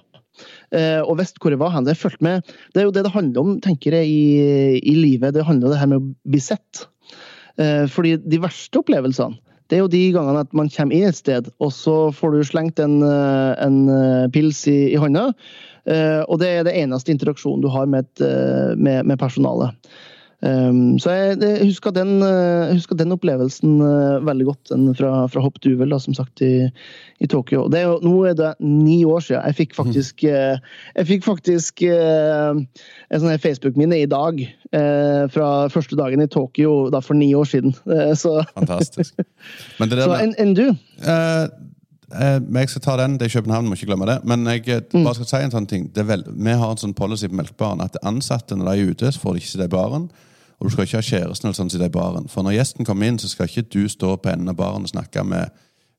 Eh, og visste hvor jeg var hen. Det, er jo det det handler om, tenker jeg, i, i livet. Det handler om det her med å bli sett. Eh, fordi de verste opplevelsene, det er jo de gangene at man kommer inn et sted, og så får du slengt en, eh, en pils i, i hånda. Og det er det eneste interaksjonen du har med, et, med, med personalet. Um, så jeg, jeg husker, den, uh, husker den opplevelsen uh, veldig godt. Den fra, fra Hopp Duvel, da, som sagt, i, i Tokyo. Det er jo, nå er det ni år siden. Jeg fikk faktisk, uh, jeg fikk faktisk en sånn her Facebook-minne i dag. Fra første dagen i Tokyo da for ni år siden. [LAUGHS] Så, Fantastisk. Men det [LAUGHS] der så enn du? Men jeg skal ta den. Det er København, må ikke glemme det. Men jeg Mm. bare skal si en sånn ting. Det vel, vi har en sånn policy på Melkbaren at ansatte når de er ute, så får de ikke sitte i baren. Og du skal ikke ha kjæresten eller sånn sitte i baren. For når gjesten kommer inn, så skal ikke du stå på enden av baren og snakke med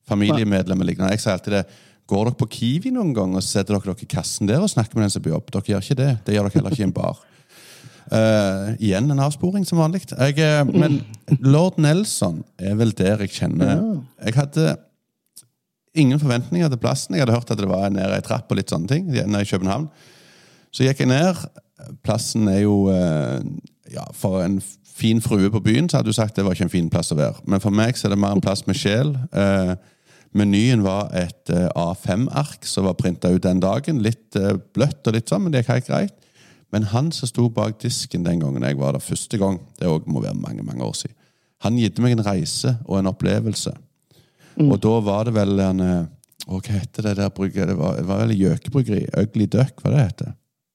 familiemedlemmer. liggende. Jeg sier alltid det. Går dere på Kiwi noen gang og setter dere dere i kassen der og snakker med den som blir opp? jobb? Dere gjør ikke det. Det gjør dere heller ikke i en bar. Uh, igjen en avsporing, som vanlig. Eh, men lord Nelson er vel der jeg kjenner Jeg hadde ingen forventninger til plassen. Jeg hadde hørt at det var nede ei trapp og litt sånne ting. nede i København. Så gikk jeg ned. Plassen er jo eh, ja, For en fin frue på byen så hadde du sagt det var ikke en fin plass å være. Men for meg så er det mer en plass med sjel. Eh, menyen var et eh, A5-ark som var printa ut den dagen. Litt eh, bløtt og litt sånn, men det gikk helt greit. Men han som sto bak disken den gangen jeg var der første gang, det også må være mange mange år siden, han gitt meg en reise og en opplevelse. Og da var det vel en Hva heter det der bryggeriet? Det var, det var vel Gjøkebryggeri? Ugly Duck, hva det heter?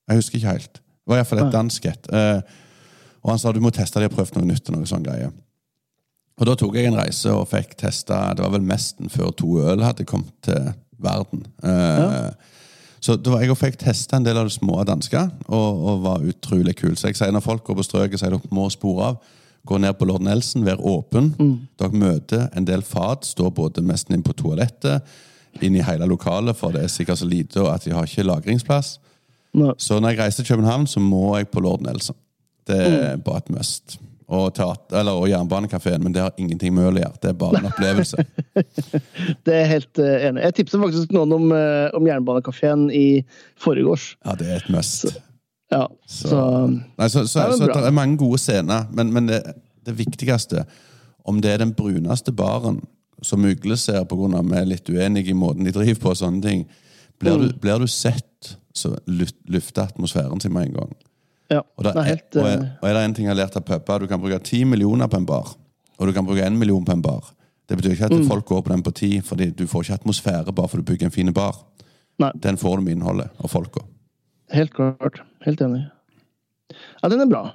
Jeg husker ikke helt. Det var iallfall et dansk et. Eh, og han sa du må teste det har prøvd noe nytt. og noe sånn greie. Og da tok jeg en reise og fikk testa Det var vel mesten før to øl hadde kommet til verden. Ja. Så da var jeg og fikk testa en del av det små danske, og, og var utrolig kul. Så jeg sier når folk går på strøket, sier dere må spore av. Gå ned på Lord Nelson, vær åpen. Dere møter en del fat, står både nesten inn på toalettet, inn i hele lokalet, for det er sikkert så lite og at de har ikke lagringsplass. Nei. Så når jeg reiser til København, så må jeg på Lord Nelson. Det er bare et must. Og, teater, eller, og Jernbanekafeen, men det har ingenting med øl å gjøre. Det er bare en opplevelse. [LAUGHS] Det er helt uh, enig. Jeg tipset faktisk noen om, uh, om Jernbanekafeen i forgårs. Ja, det er et must. Ja, Så- så, Nei, så, så, det så det er mange gode scener, men, men det, det viktigste Om det er den bruneste baren som Ugle ser pga. vi er litt uenige i måten de driver på, og sånne ting, blir, Mm. du, blir du sett, så luft, lufter atmosfæren sin med en gang. Ja. Og, det er, helt, og, eh, er, og er det en ting jeg har lært av puber, du kan bruke ti millioner på en bar, og du kan bruke en million på en bar. Det betyr ikke at Mm. folk går på den på ti, fordi du får ikke atmosfære bare for du bygger en fin bar. Nei. Den får du med innholdet og folka. Helt klart. Helt enig. Ja, den er bra.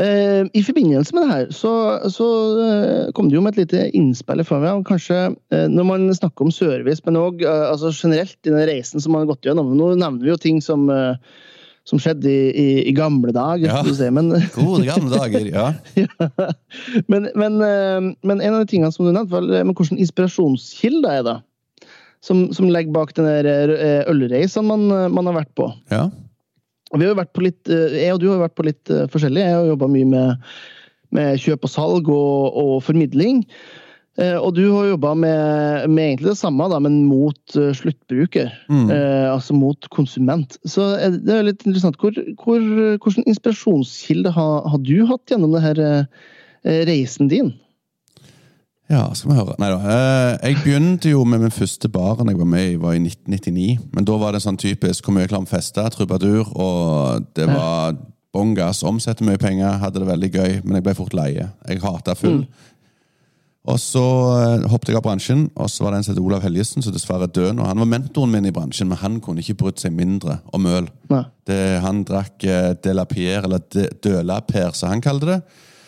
Eh, I forbindelse med det her så, så eh, kom det jo med et lite innspill fra meg. Kanskje eh, når man snakker om service, men òg eh, altså generelt i den reisen som man har gått gjennom. Nå nevner vi jo ting som, eh, som skjedde i, i, i gamle dager, Ja. du se, men, [LAUGHS] Gode gamle dager, [LAUGHS] ja. men, men, eh, men en av de tingene som du nevnte, var eh, hvilken inspirasjonskilde er det? Som, som ligger bak den eh, man, man har vært på. ja. Og Vi har jo vært på litt, jeg og du har jo vært på litt forskjellig. Jeg har jobba mye med, med kjøp og salg og, og formidling. Eh, Og du har jobba med, med egentlig det samme, da, men mot sluttbruker. sluttbruker. Eh, altså mot konsument. Så det er litt interessant. Hvor, hvor, hvilken inspirasjonskilde har, har du hatt gjennom denne eh, reisen din? Ja, skal vi høre. Nei da. Eh, jeg begynte jo med min første baren jeg var med i, var i 1999. Men da var det sånn typisk hvor mye klam feste, trubadur, og det var bongas. Omsetter Omsette mye penger, hadde det veldig gøy, men jeg ble fort leie. Jeg hata full. Og så eh, hoppet jeg av bransjen, og så var det en som het Olav Helgesen, som dessverre er død nå. Han var mentoren min i bransjen, men han kunne ikke brydd seg mindre om øl. Det, han drakk eh, De La Pierre, eller De, Døla-Per, som han kalte det.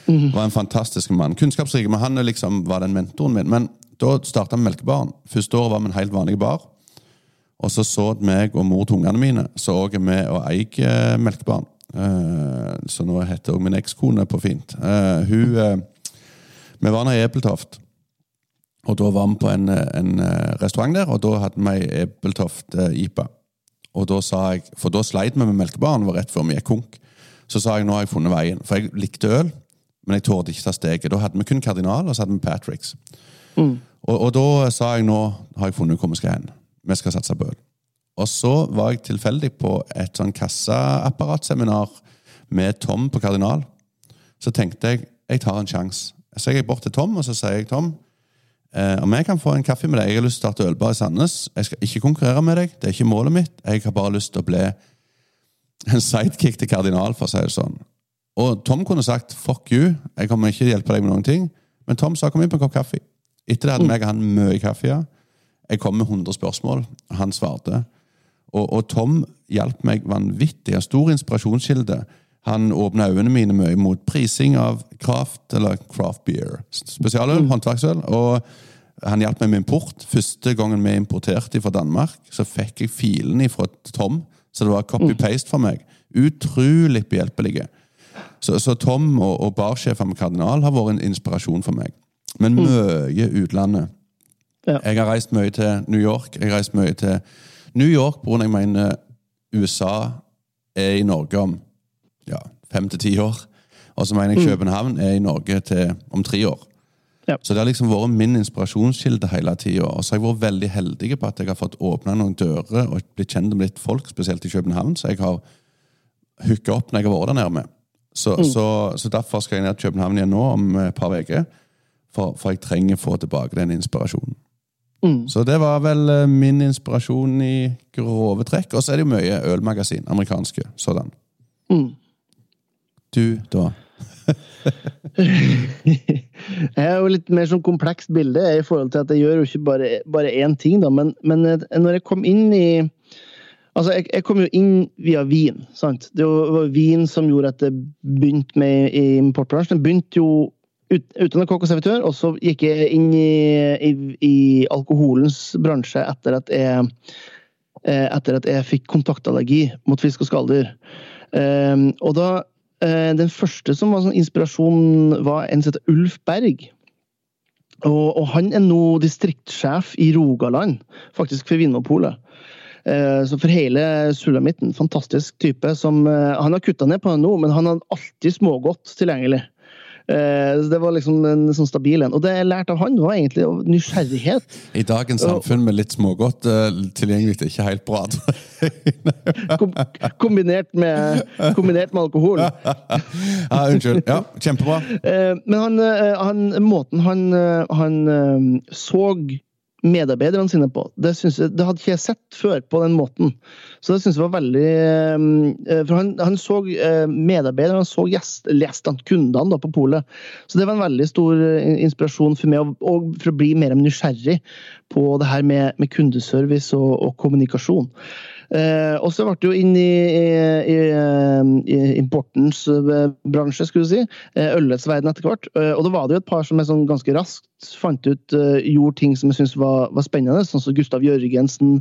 Var en fantastisk mann. Kunnskapsrik, men han er liksom, var den mentoren min. Men da starta Melkebaren. Første året var vi en helt vanlig bar. Og så så meg og mor til ungene mine så også vi og eier eh, Melkebaren. Så nå heter òg min ekskone på fint. Hun Vi var nede i Ebeltoft. Og da var vi på en, en eh, restaurant der, og da hadde vi Ebeltoft-IPA. Og da sa jeg, For da sleit vi med melkebaren, var rett før vi gikk konk. Så sa jeg nå har jeg funnet veien. For jeg likte øl, men jeg torde ikke ta steget. Da hadde vi kun Kardinal, og så hadde vi Patricks. Og, og da sa jeg nå har jeg funnet hvor vi skal hen. Vi skal satse på øl. Og så var jeg tilfeldig på et sånn kassaapparatseminar med Tom på Kardinal. Så tenkte jeg jeg tar en sjanse. Så jeg gikk bort til Tom og så sier jeg, Tom, eh, om jeg kan få en kaffe med deg Jeg har lyst til å starte ølbar i Sandnes. Jeg skal ikke konkurrere med deg. Det er ikke målet mitt. Jeg har bare lyst til å bli en sidekick til Kardinal, for å si det sånn. Og Tom kunne sagt 'fuck you', jeg kommer ikke til å hjelpe deg med noen ting. Men Tom sa 'kom inn på en kopp kaffe'. Etter det hadde meg og han mye kaffe. ja. Jeg kom med 100 spørsmål. Han svarte. Og, og Tom hjalp meg vanvittig. En stor inspirasjonskilde. Han åpna øynene mine mye mot prising av craft, eller craft beer. Spesialøl, håndverksøl. Og han hjalp meg med import. Første gangen vi importerte fra Danmark, så fikk jeg filene fra Tom. Så det var copy-paste for meg. Utrolig behjelpelige. Så, så Tom og, og barsjefen med Kardinal har vært en inspirasjon for meg. Men mye utlandet. Ja. Jeg har reist mye til New York. Jeg har reist mye til New York grunn jeg mener USA er i Norge om fem til ti år. Og så mener jeg København er i Norge til om tre år. Ja. Så det har liksom vært min inspirasjonskilde hele tida. Og så har jeg vært veldig heldig på at jeg har fått åpna noen dører og blitt kjent med litt folk, spesielt i København, så jeg har hooka opp når jeg har vært der nede Så, Så, så, så derfor skal jeg ned til København igjen nå om et par uker. For, for jeg trenger å få tilbake den inspirasjonen. Så det var vel eh, min inspirasjon i grove trekk. Og så er det jo mye ølmagasin. Amerikanske sådan. Du, da? [LAUGHS] Jeg har jo litt mer sånn komplekst bilde i forhold til at jeg gjør jo ikke bare, bare én ting, da. Men, men eh, når jeg kom inn i Altså, jeg, jeg kom jo inn via vin. sant? Det var vin som gjorde at det begynte med i importbransjen. Det begynte jo ut, utdannet kokk og servitør, og så gikk jeg inn i, i, i alkoholens bransje etter at jeg eh, etter at jeg fikk kontaktallergi mot fisk og skalldyr. Um, og da Den første som var sånn inspirasjon, var en som heter Ulf Berg. Og, og han er nå distriktssjef i Rogaland, faktisk for Vinmonopolet. Eh, Så for hele sulamitten, fantastisk type. som eh, Han har kutta ned på det nå, men han har alltid smågodt tilgjengelig. Eh, så Det var liksom en sånn stabil en. Og det jeg lærte av han, var egentlig nysgjerrighet. I dagens samfunn med litt smågodt tilgjengelig, det er ikke helt bra. [LAUGHS] Kom, kombinert, med, kombinert med alkohol. [LAUGHS] ja, unnskyld. Ja, Kjempebra. Eh, Men han, eh, han, måten han, eh, han eh, så medarbeiderne sine på, det, jeg, det hadde ikke jeg sett før på den måten. Så det syns jeg var veldig eh, For han, han så eh, medarbeiderne, han så gjest, gjestene, kundene da, på polet. Så det var en veldig stor eh, inspirasjon for meg, og for å bli mer nysgjerrig på det her med, med kundeservice og, og kommunikasjon. Eh, og så ble det jo inn i, i, i, importens eh, bransje, skulle du si. Eh, Ølets verden etter hvert. Eh, og da var det jo et par som jeg sånn ganske raskt fant ut gjorde ting som jeg syntes var, var spennende. Sånn som Gustav Jørgensen,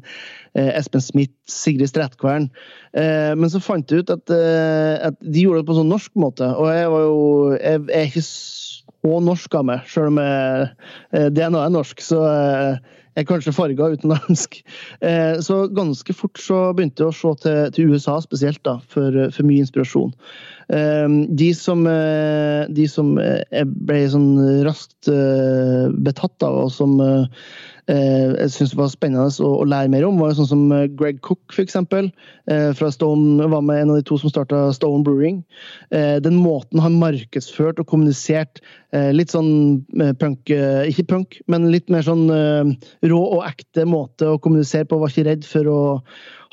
Espen Smith, Sigrid Strætkvern. Men så fant jeg ut at, at de gjorde det på en sånn norsk måte. Og jeg var jo Jeg, jeg er ikke så norsk av meg, sjøl om DNA er norsk. så er kanskje farga utenlandsk. [LAUGHS] Eh, så ganske fort så begynte jeg å se til, til USA spesielt, da, for, for mye inspirasjon. Eh, de som, eh, de som eh, ble sånn raskt eh, betatt av, og som jeg syntes var spennende å, lære mer om, var sånn som Greg Cook, f.eks. Fra Stone, var med en av de to som starta Stone Brewing. Den måten han markedsførte og kommuniserte eh, litt sånn punk Ikke punk, men litt mer sånn rå og ekte måte å kommunisere på. Var ikke redd for å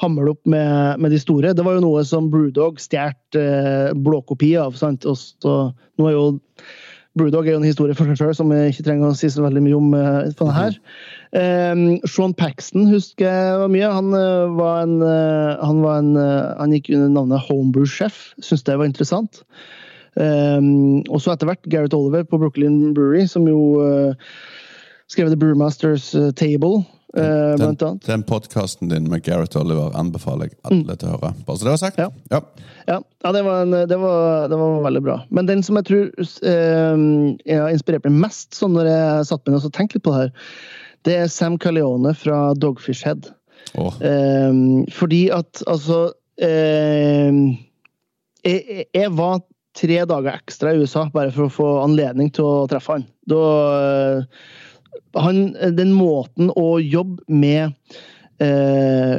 hamle opp med, med de store. Det var jo noe som Brewdog stjal eh, blåkopi av. sant? Og så, nå er jo Brewdog er jo en historie for seg sjøl som jeg ikke trenger å si så veldig mye om. eh, for det her. Eh, Sean Paxton husker jeg var mye. Han eh, var en, eh, han, var en han gikk under navnet Homebrew-sjef. Syns det var interessant. Eh, og så etter hvert Gareth Oliver på Brooklyn Brewery, som jo skrev The Brewmasters Table, Den, blant annet. den podkasten din med Gareth Oliver anbefaler jeg alle til å høre. Bare så det var sagt. Ja. Ja. Ja, ja det, var en, det, var, det var veldig bra. Men den som jeg tror eh, jeg har inspirert meg mest sånn når jeg satt meg ned og tenkte litt på det her, det er Sam Caleone fra Dogfish Head. Oh. Eh, fordi at altså eh, jeg, jeg var tre dager ekstra i USA bare for å få anledning til å treffe han. Da, eh, han den måten å jobbe med eh,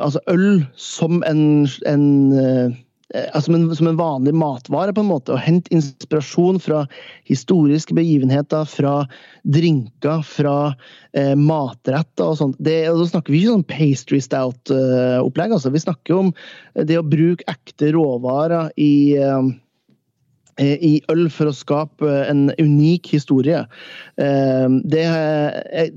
altså øl som en, en eh, altså som, som en vanlig matvare, på en måte. Å hente inspirasjon fra historiske begivenheter, fra drinker, fra eh, matretter og sånt. Det, og da snakker vi ikke sånn pastry stout-opplegg. altså. Vi snakker om det å bruke ekte råvarer i eh, i øl for å skape en unik historie. Eh, Det jeg,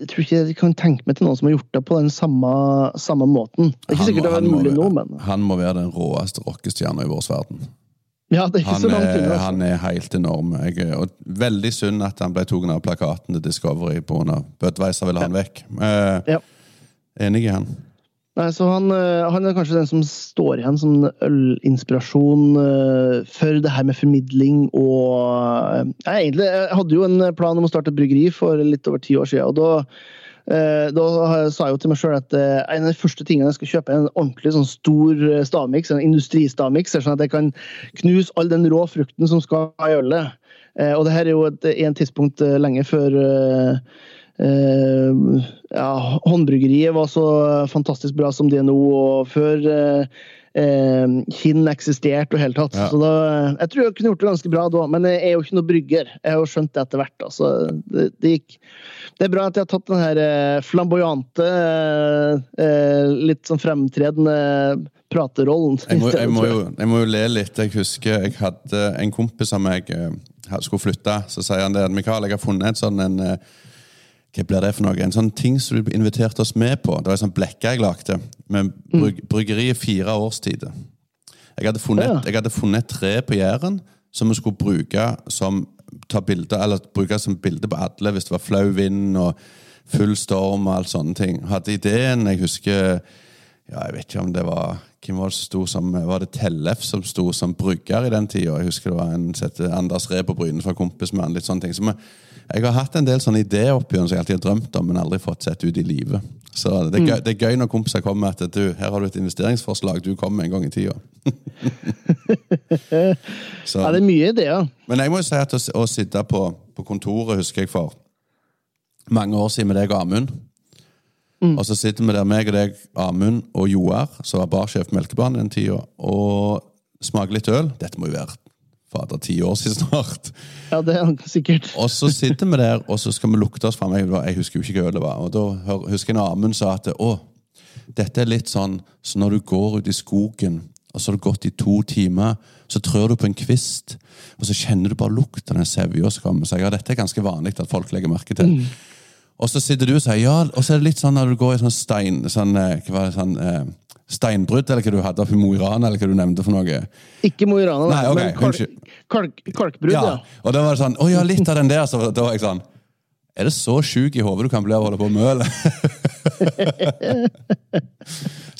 jeg tror ikke jeg kan tenke meg til noen som har gjort det på den samme, samme måten. Det er ikke han sikkert må- det er mulig nå, men Han må være den råeste rockestjerna i vår verden. ja, det er ikke Han så langt er, unna. altså. han er helt enorm. Jeg, og veldig synd at han ble tatt av plakaten til Discovery pga. Budwiser ville ha han vekk. Eh, Ja. Enig i han. Nei, så han, eh, han er kanskje den som står igjen som ølinspirasjon eh, for det her med formidling og eh, jeg, egentlig, jeg hadde jo en plan om å starte et bryggeri for litt over ti år siden. og da da sa jeg jo til meg sjøl at en av de første tingene jeg skal kjøpe, er en ordentlig sånn stor stavmiks, en industristavmiks, sånn at jeg kan knuse all den rå frukten som skal i ølet. Og det her er jo et, en tidspunkt lenge før ja, håndbryggeriet var så fantastisk bra som det er nå, og før eh, eh, Kinn eksisterte og hele tatt. Ja. Så da, jeg tror jeg kunne gjort det ganske bra da, men jeg er jo ikke noe brygger. Jeg har jo skjønt det etter hvert. Altså, det, det, det er bra at jeg har tatt den her eh, flamboyante, eh, eh, litt sånn fremtredende praterollen. Jeg må, jeg, må jo, jeg må jo le litt. Jeg husker jeg hadde en kompis meg eh, skulle flytte. Så sier han det at Mikael, jeg har funnet en sånn en, eh, Hva blir det for noe? En sånn ting som du inviterte oss med på. Det var en sånn blekke jeg lagde. Med bryg, bryggeri i fire årstider. Jeg hadde, funnet, Ja. jeg hadde funnet et tre på Jæren som vi skulle bruke som ta bilder, eller bruke som bilde på alle hvis det var flau vind og full storm og alt sånne ting. Hadde ideen Jeg husker ja, Jeg vet ikke om det var hvem var det som sto som Var det Tellef som sto som brygger i den tida? Jeg husker det var en sette Anders Ree på Bryne fra kompis med han. litt sånne ting. Så vi, jeg har hatt en del sånne ideer oppi som jeg alltid har drømt om, men aldri fått sett ut i livet. Så det er, gøy, det er gøy når kompiser kommer med at du, her har du et investeringsforslag du kommer en gang i tida. [LAUGHS] Så- Ja, det er mye ideer. men jeg må jo si at å, å sitte på, på kontoret, husker jeg for mange år siden med deg og Amund. Og så sitter vi der, meg og deg, Amund og Joar, som var barsjef på Melkebanen den tida, og smaker litt øl. Dette må jo være fader ti år siden snart. Ja, det er sikkert. Og så sitter vi der, og så skal vi lukte oss fram. Jeg, jeg husker jo ikke hva ølet var. Og da husker jeg Amund sa at å, dette er litt sånn så når du går ut i skogen, og så har du gått i to timer, så trør du på en kvist, og så kjenner du bare lukten av den sevja som kommer. Så jeg, ja, dette er ganske vanlig at folk legger merke til. Og så sitter du og sier ja, og så er det litt sånn når du går i sånn stein, sånn, eh, hva var det, sånn eh, steinbrudd, eller hva du hadde oppe i Mo i Rana, eller hva du nevnte for noe. Ikke Mo i Rana, Nei, ok, men unnskyld. Kalk, kalkbrudd, ja. Ja, og da var det sånn, å ja, litt av den der, så da var jeg sånn, er det så syk i hovedet du kan bli av å holde på med øl? [LAUGHS]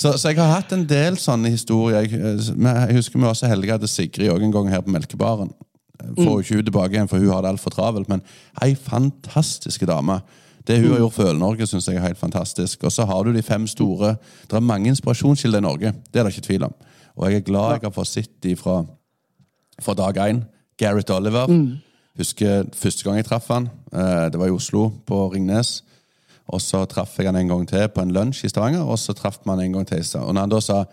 så, så jeg har hatt en del sånne historier. Jeg, eh, jeg husker vi var så heldige at Sigrid også en gang her på Melkebaren. Får jo ikke hun tilbake igjen, for hun har det altfor travelt, men ei fantastisk dame. Det hun har gjort for Øl-Norge, syns jeg er helt fantastisk. Og så har du de fem store. Det er mange inspirasjonskilder i Norge, det er det ikke tvil om. Og jeg er glad jeg har fått sett de fra fra dag én. Gareth Oliver. Husker første gang jeg traff han. eh, Det var i Oslo, på Ringnes. Og så traff jeg han en gang til på en lunsj i Stavanger, og så traff man en gang til. Og når han da sa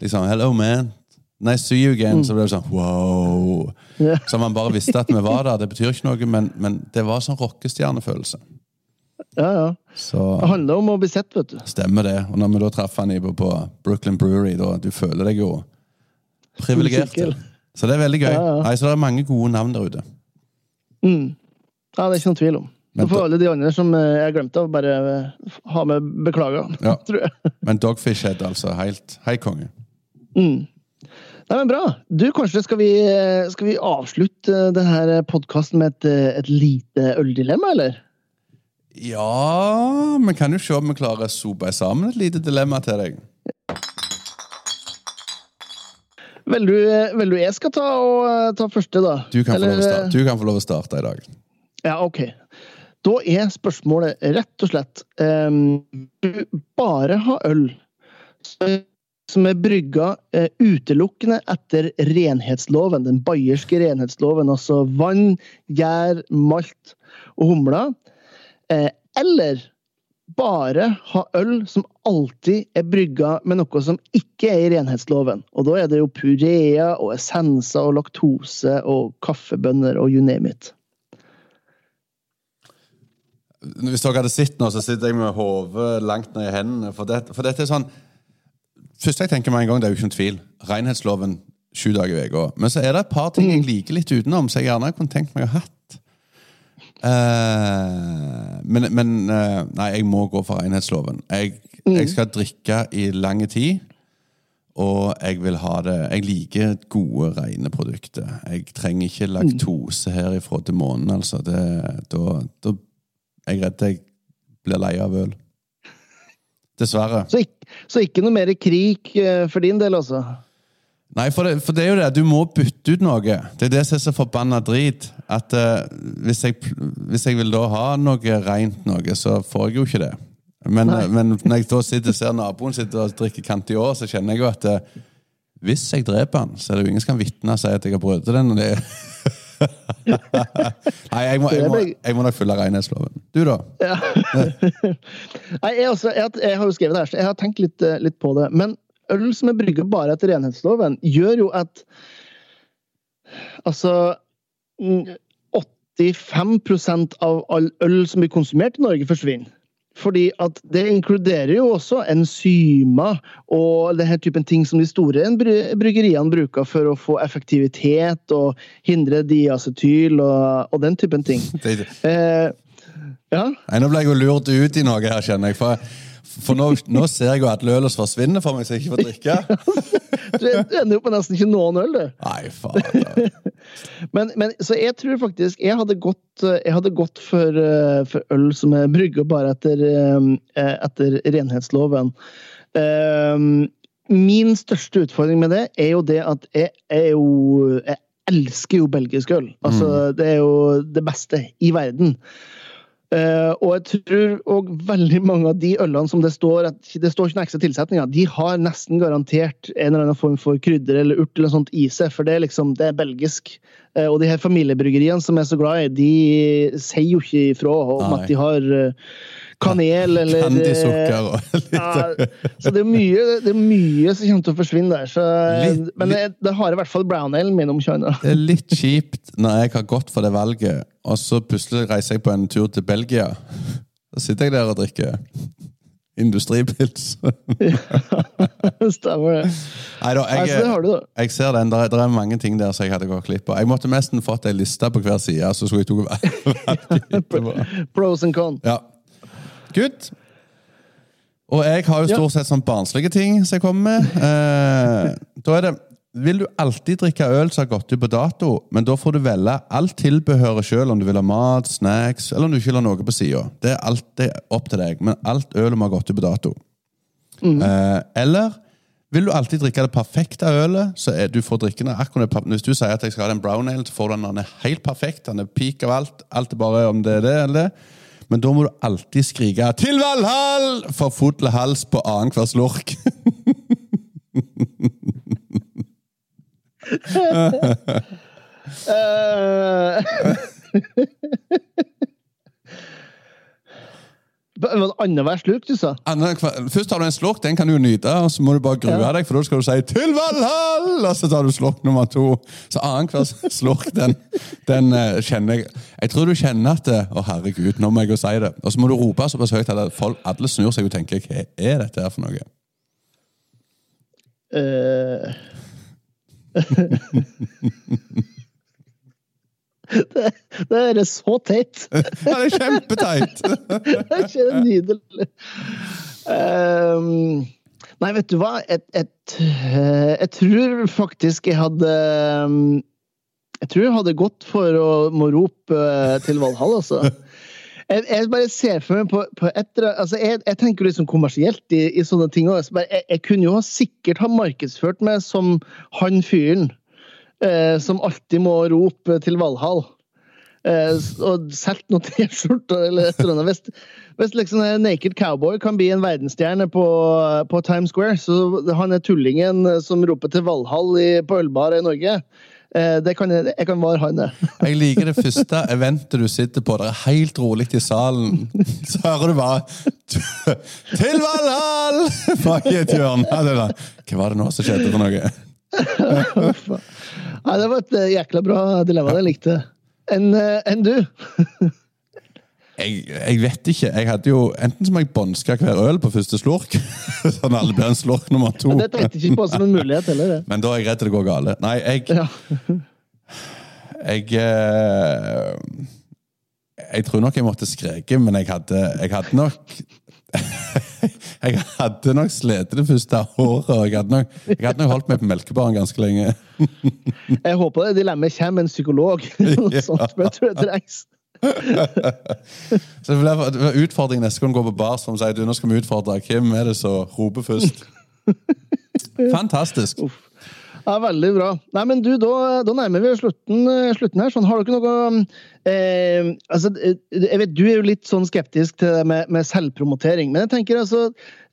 liksom 'Hello, man. Nice to see you again', så ble det sånn wow. Yeah. Så man bare visste at vi var der. Det betyr ikke noe, men, men det var sånn rockestjernefølelse. ja, ja. Så Det handler om å bli sett, vet du. stemmer det. Og når vi da traff han på, på Brooklyn Brewery, da du føler deg jo privilegert. Så det er veldig gøy. Ja, ja. Nei, så det er mange gode navn der ute. Mm. Ja, det er ikke noen tvil om. Men får alle de andre som eh, jeg glemte av, bare eh, ha med beklager, Ja. [LAUGHS] tror jeg. Men Dogfish Head, altså. Helt hei, konge. Mm. Nei, men Bra. Du, Kanskje skal vi, eh, skal vi avslutte denne podkasten med et, et lite øldilemma, eller? Ja Vi kan jo se om vi klarer å sope sammen et lite dilemma til deg. Vil du, vel du jeg skal ta, og, eh, ta første, da? Du kan, få lov å Eller, starte. du kan få lov å starte i dag. Ja, ok. Da er spørsmålet rett og slett um, Du bare ha øl som- som er brygga uh, utelukkende etter renhetsloven, den bayerske renhetsloven. Altså vann, gjær, malt og humler. Uh, eller bare ha øl som alltid er brygga med noe som ikke er i renhetsloven. Og da er det jo purea og essenser og laktose og kaffebønner og you name it. Hvis dere hadde sett nå, så sitter jeg med hodet langt ned i hendene. For, det, for dette er sånn Første jeg tenker meg en gang, det er jo ikke noen tvil. Renhetsloven sju dager i uka. Men så er det et par ting jeg liker litt utenom, så jeg gjerne kunne tenkt meg å ha hatt. Eh, men men uh, nei, jeg må gå for renhetsloven. Jeg, jeg skal drikke i lang tid. Og jeg vil ha det Jeg liker gode, rene produkter. Jeg trenger ikke laktose herifra til månen, altså. Det, da, da er jeg redd jeg blir lei av øl. Dessverre. Så ikke, så ikke noe mer krig eh, for din del, altså? Nei, for det, for det er jo det. Du må bytte ut noe. Det er det som er så forbanna drit. At uh, hvis, jeg, hvis jeg vil da ha noe rent noe, så får jeg jo ikke det. Men, men når jeg da sitter, og ser naboen sitter og drikker Cantior, så kjenner jeg jo at uh, hvis jeg dreper han, så er det jo ingen som kan vitne og si at jeg har brutt den. Det [LAUGHS] Nei, jeg må, jeg, må, jeg må nok følge renhetsloven. Du, da? Ja. [LAUGHS] Nei, jeg, også, jeg, jeg har jo skrevet det her, så jeg har tenkt litt, eh, litt på det. Men øl som er brygga bare etter renhetsloven, gjør jo at Altså 85% av all øl som blir konsumert i Norge, forsvinner. Fordi at det inkluderer jo også enzymer og denne typen ting som de store bryggeriene bruker for å få effektivitet og hindre diacetyl og, og den typen ting. [LAUGHS] Eh, ja, Nei, nå ble jeg jo lurt ut i noe her, kjenner jeg. For, For nå, nå ser jeg jo at Lølos forsvinner for meg, så jeg ikke får drikke. Du, [LAUGHS] du ender jo på nesten ikke noen øl, du. Nei, faen. [LAUGHS] Men, men, så jeg tror faktisk jeg hadde gått, jeg hadde gått for, eh, for øl som er brygga bare etter, eh, etter renhetsloven. Eh, Min største utfordring med det er jo det at jeg er jo Jeg elsker jo belgisk øl. Altså, Det er jo det beste i verden. Eh, og jeg tror òg veldig mange av de ølene som det står at det står ikke noen ekstra tilsetninger, de har nesten garantert en eller annen form for krydder eller urt eller sånt i seg, for det er liksom, det er belgisk. Uh, og de her familiebryggeriene som jeg er så glad i, de sier jo ikke ifra om Nei. at de har eh, kanel eller eh, Candysukker og [LAUGHS] litt ja, så det er, mye, det er mye som kommer til å forsvinne der. Så, Litt- men det, det har i hvert fall brown ale min om Det er litt kjipt når jeg har gått for det valget, og så plutselig reiser jeg på en tur til Belgia. Da sitter jeg der og drikker industripils. [LAUGHS] Stemmer det. Nei da, Altså, det jeg, jeg ser den. Det er- mange ting der som jeg hadde gått glipp av. Jeg måtte nesten fått ei liste på hver side, så skulle jeg [LAUGHS] etterpå. Pros and cons. Ja. Good. Og jeg har jo stort sett sånn barnslige ting som jeg kommer med. Eh, da er det Vil du alltid drikke øl som har gått ut på dato, men da får du velge alt tilbehøret sjøl, om du vil ha mat, snacks, eller om du ikke vil ha noe på sida. Det er alltid opp til deg, men alt øl må ha gått ut på dato. Eh, eller vil du alltid drikke det perfekte ølet, så er du får drikke det akkurat Hvis du sier at jeg skal ha den brown ale, så får du den den er helt perfekt. Den er peak av alt. Alt er bare om det er det eller det. Men da må du alltid skrike 'Til Valhall!' for full hals på annenhver slurk. [LAUGHS] Eh, Var [LAUGHS] det annenhver slurk, du sa? Anne, Først tar du en slurk, den kan du nyte, og så må du bare grue Ja. deg, for da skal du si 'Til Valhall!' Og så tar du slurk nummer to. Så annenhver slurk, den, den uh, kjenner jeg Jeg tror du kjenner at det, Å, herregud, nå må jeg jo si det. Og så må du rope såpass høyt at folk, alle snur seg og tenker 'Hva er dette her for noe?' Eh. [LAUGHS] det, er så teit. [LAUGHS] Ja, det er kjempeteit! [LAUGHS] Det er nydelig. Um, nei, vet du hva? Jeg, jeg, jeg tror faktisk jeg hadde ehm, Jeg tror jeg hadde gått for å må rope eh, til Valhall, altså. Jeg, jeg bare ser for meg på, på etter, altså jeg, jeg tenker liksom kommersielt i, i sånne ting også. Jeg, jeg kunne jo sikkert ha markedsført meg som han fyren eh, som alltid må rope til Valhall. Eh, og solgt noen [LAUGHS] T-skjorter eller et eller annet. Hvis, hvis liksom en Naked Cowboy kan bli en verdensstjerne på, på Times Square, så han er tullingen som roper til Valhall i, på ølbar i Norge. Eh, det kan jeg, jeg kan være han, det. [LAUGHS] Jeg liker det første eventet du sitter på. Det er helt rolig i salen. [LAUGHS] Så hører du bare 'Til Valhall!' bak i et hjørne. Hva var det nå som skjedde for noe? Nei, det var et eh, jækla bra dilemma. Det likte jeg. Enn en du? Jeg, jeg vet ikke. Jeg hadde jo Enten så må jeg bånske hver øl på første slurk, [LAUGHS] sånn alle blir en slurk nummer to. Det tenkte jeg ikke på som en mulighet heller. det. Men da er jeg redd det går gale. Nei, jeg Ja. Jeg eh, Jeg tror nok jeg måtte skreke, men jeg hadde, jeg hadde nok [LAUGHS] Jeg hadde nok slitt det første året, jeg hadde nok, jeg hadde nok holdt meg på melkebaren ganske lenge. [LAUGHS] Jeg håper det dilemmaet kommer en psykolog. [LAUGHS] Noe sånt, jeg tror det trengs. Så det blir utfordring neste gang du går på bar som sier du, nå skal vi utfordre Hvem er det som roper først? Fantastisk. Ja, Veldig bra. Nei, men du, Da, da nærmer vi slutten, eh, slutten her. Sånn, har dere noe eh, altså, eh, jeg vet Du er jo litt sånn skeptisk til det med, med selvpromotering. Men jeg tenker altså,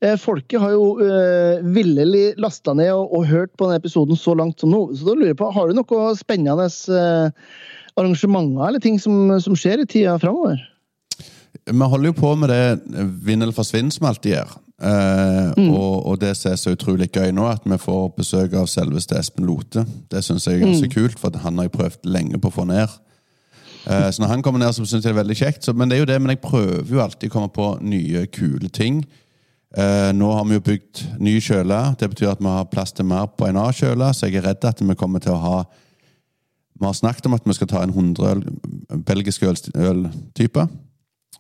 eh, folket har jo eh, villig lasta ned og, og hørt på denne episoden så langt som nå. Så da lurer jeg på, Har du noe spennende eh, arrangementer eller ting som, som skjer i tida framover? Vi holder jo på med det vinn eller forsvinn som alltid gjør. Eh, og, og det som er så utrolig gøy nå, at vi får besøk av selveste Espen Lote. Det syns jeg er ganske kult, for han har jeg prøvd lenge på å få ned. Eh, så når han kommer ned, så syns jeg det er veldig kjekt. Så, men det er jo det, men jeg prøver jo alltid å komme på nye, kule ting. Eh, nå har vi jo bygd ny kjøle. Det betyr at vi har plass til mer på en A-kjøle, så jeg er redd at vi kommer til å ha Vi har snakket om at vi skal ta en 100 øl, belgisk øl-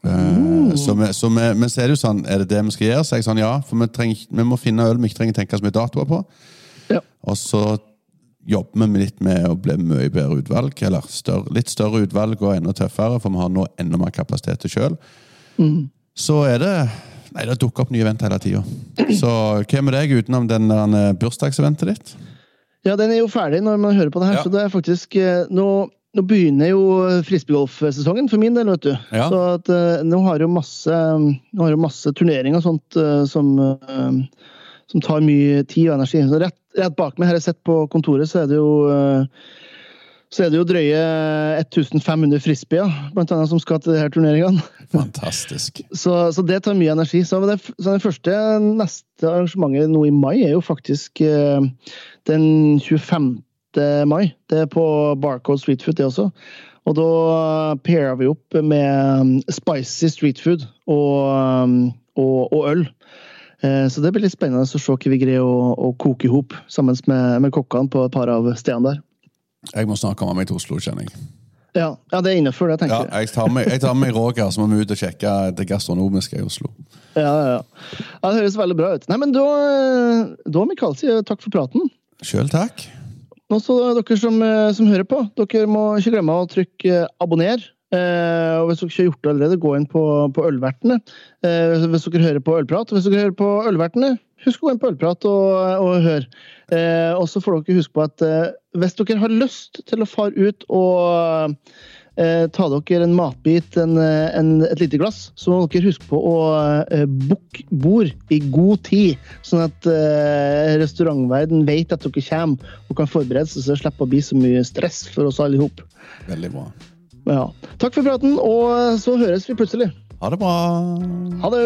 Eh, så, vi, så vi, vi er det jo sånn, er det det vi skal gjøre? Så jeg sånn, ja, for vi, trenger, vi må finne øl vi ikke trenger tenke så mye datoer på. Ja. Og så jobber vi litt med å bli mye bedre utvalg, eller større, litt større utvalg og enda tøffere, for vi har nå enda mer kapasitet til sjøl. Så er det Nei, det dukker opp nye event hele tida. Så hva med deg utenom den eh, bursdagseventet ditt? Ja, den er jo ferdig når man hører på det her, Ja. så det er faktisk eh, nå, nå begynner jo frisbeegolfsesongen for min del, vet du. Ja. Så at, uh, nå har jo masse, nå har jo masse turneringer og sånt uh, som, uh, som tar mye tid og energi. Så rett, rett bak meg her jeg sitter på kontoret, så er det jo eh, så er det jo drøye 1500 frisbeer, blant annet, som skal til disse turneringene. [LAUGHS] Fantastisk. Så, så det tar mye energi. Så det, så det første neste arrangementet nå i mai er jo faktisk eh, den 25. mai. Det er på Barcode Street Food, det også. Og da pairer vi opp med um, spicy street food og, og, og øl. Eh, Så det blir litt spennende å se hva vi greier å, å koke i hop sammen med, med kokkene på et par av stedene der. Jeg må snart komme meg til Oslo, kjenner jeg. Ja, ja det er innenfor det, tenker jeg. jeg tar med, jeg tar med Roger, så må vi ut og sjekke det gastronomiske i Oslo. Ja, ja, ja. ja, det høres veldig bra ut. Nei, men da, da Mikael, sier takk for praten. Sjøl takk. Og så dere som, eh, som hører på, dere må ikke glemme å trykke abonner. Eh, og hvis dere ikke har gjort det allerede, gå inn på, på Ølvertene. Eh, hvis dere hører på Ølprat. Hvis dere hører på Ølvertene, husk å gå inn på Ølprat og, og hør. Eh, og så får dere huske på at eh, hvis dere har lyst til å fare ut og eh, ta dere en matbit, en, eh, en, et lite glass, så må dere huske på å eh, booke bord i god tid, sånn at eh, restaurantverden vet at dere kommer og kan forberede seg så det slipper å bli så mye stress for oss alle i hop. Veldig bra. Ja. Takk for praten, og så høres vi plutselig. Ha det bra. Ha det!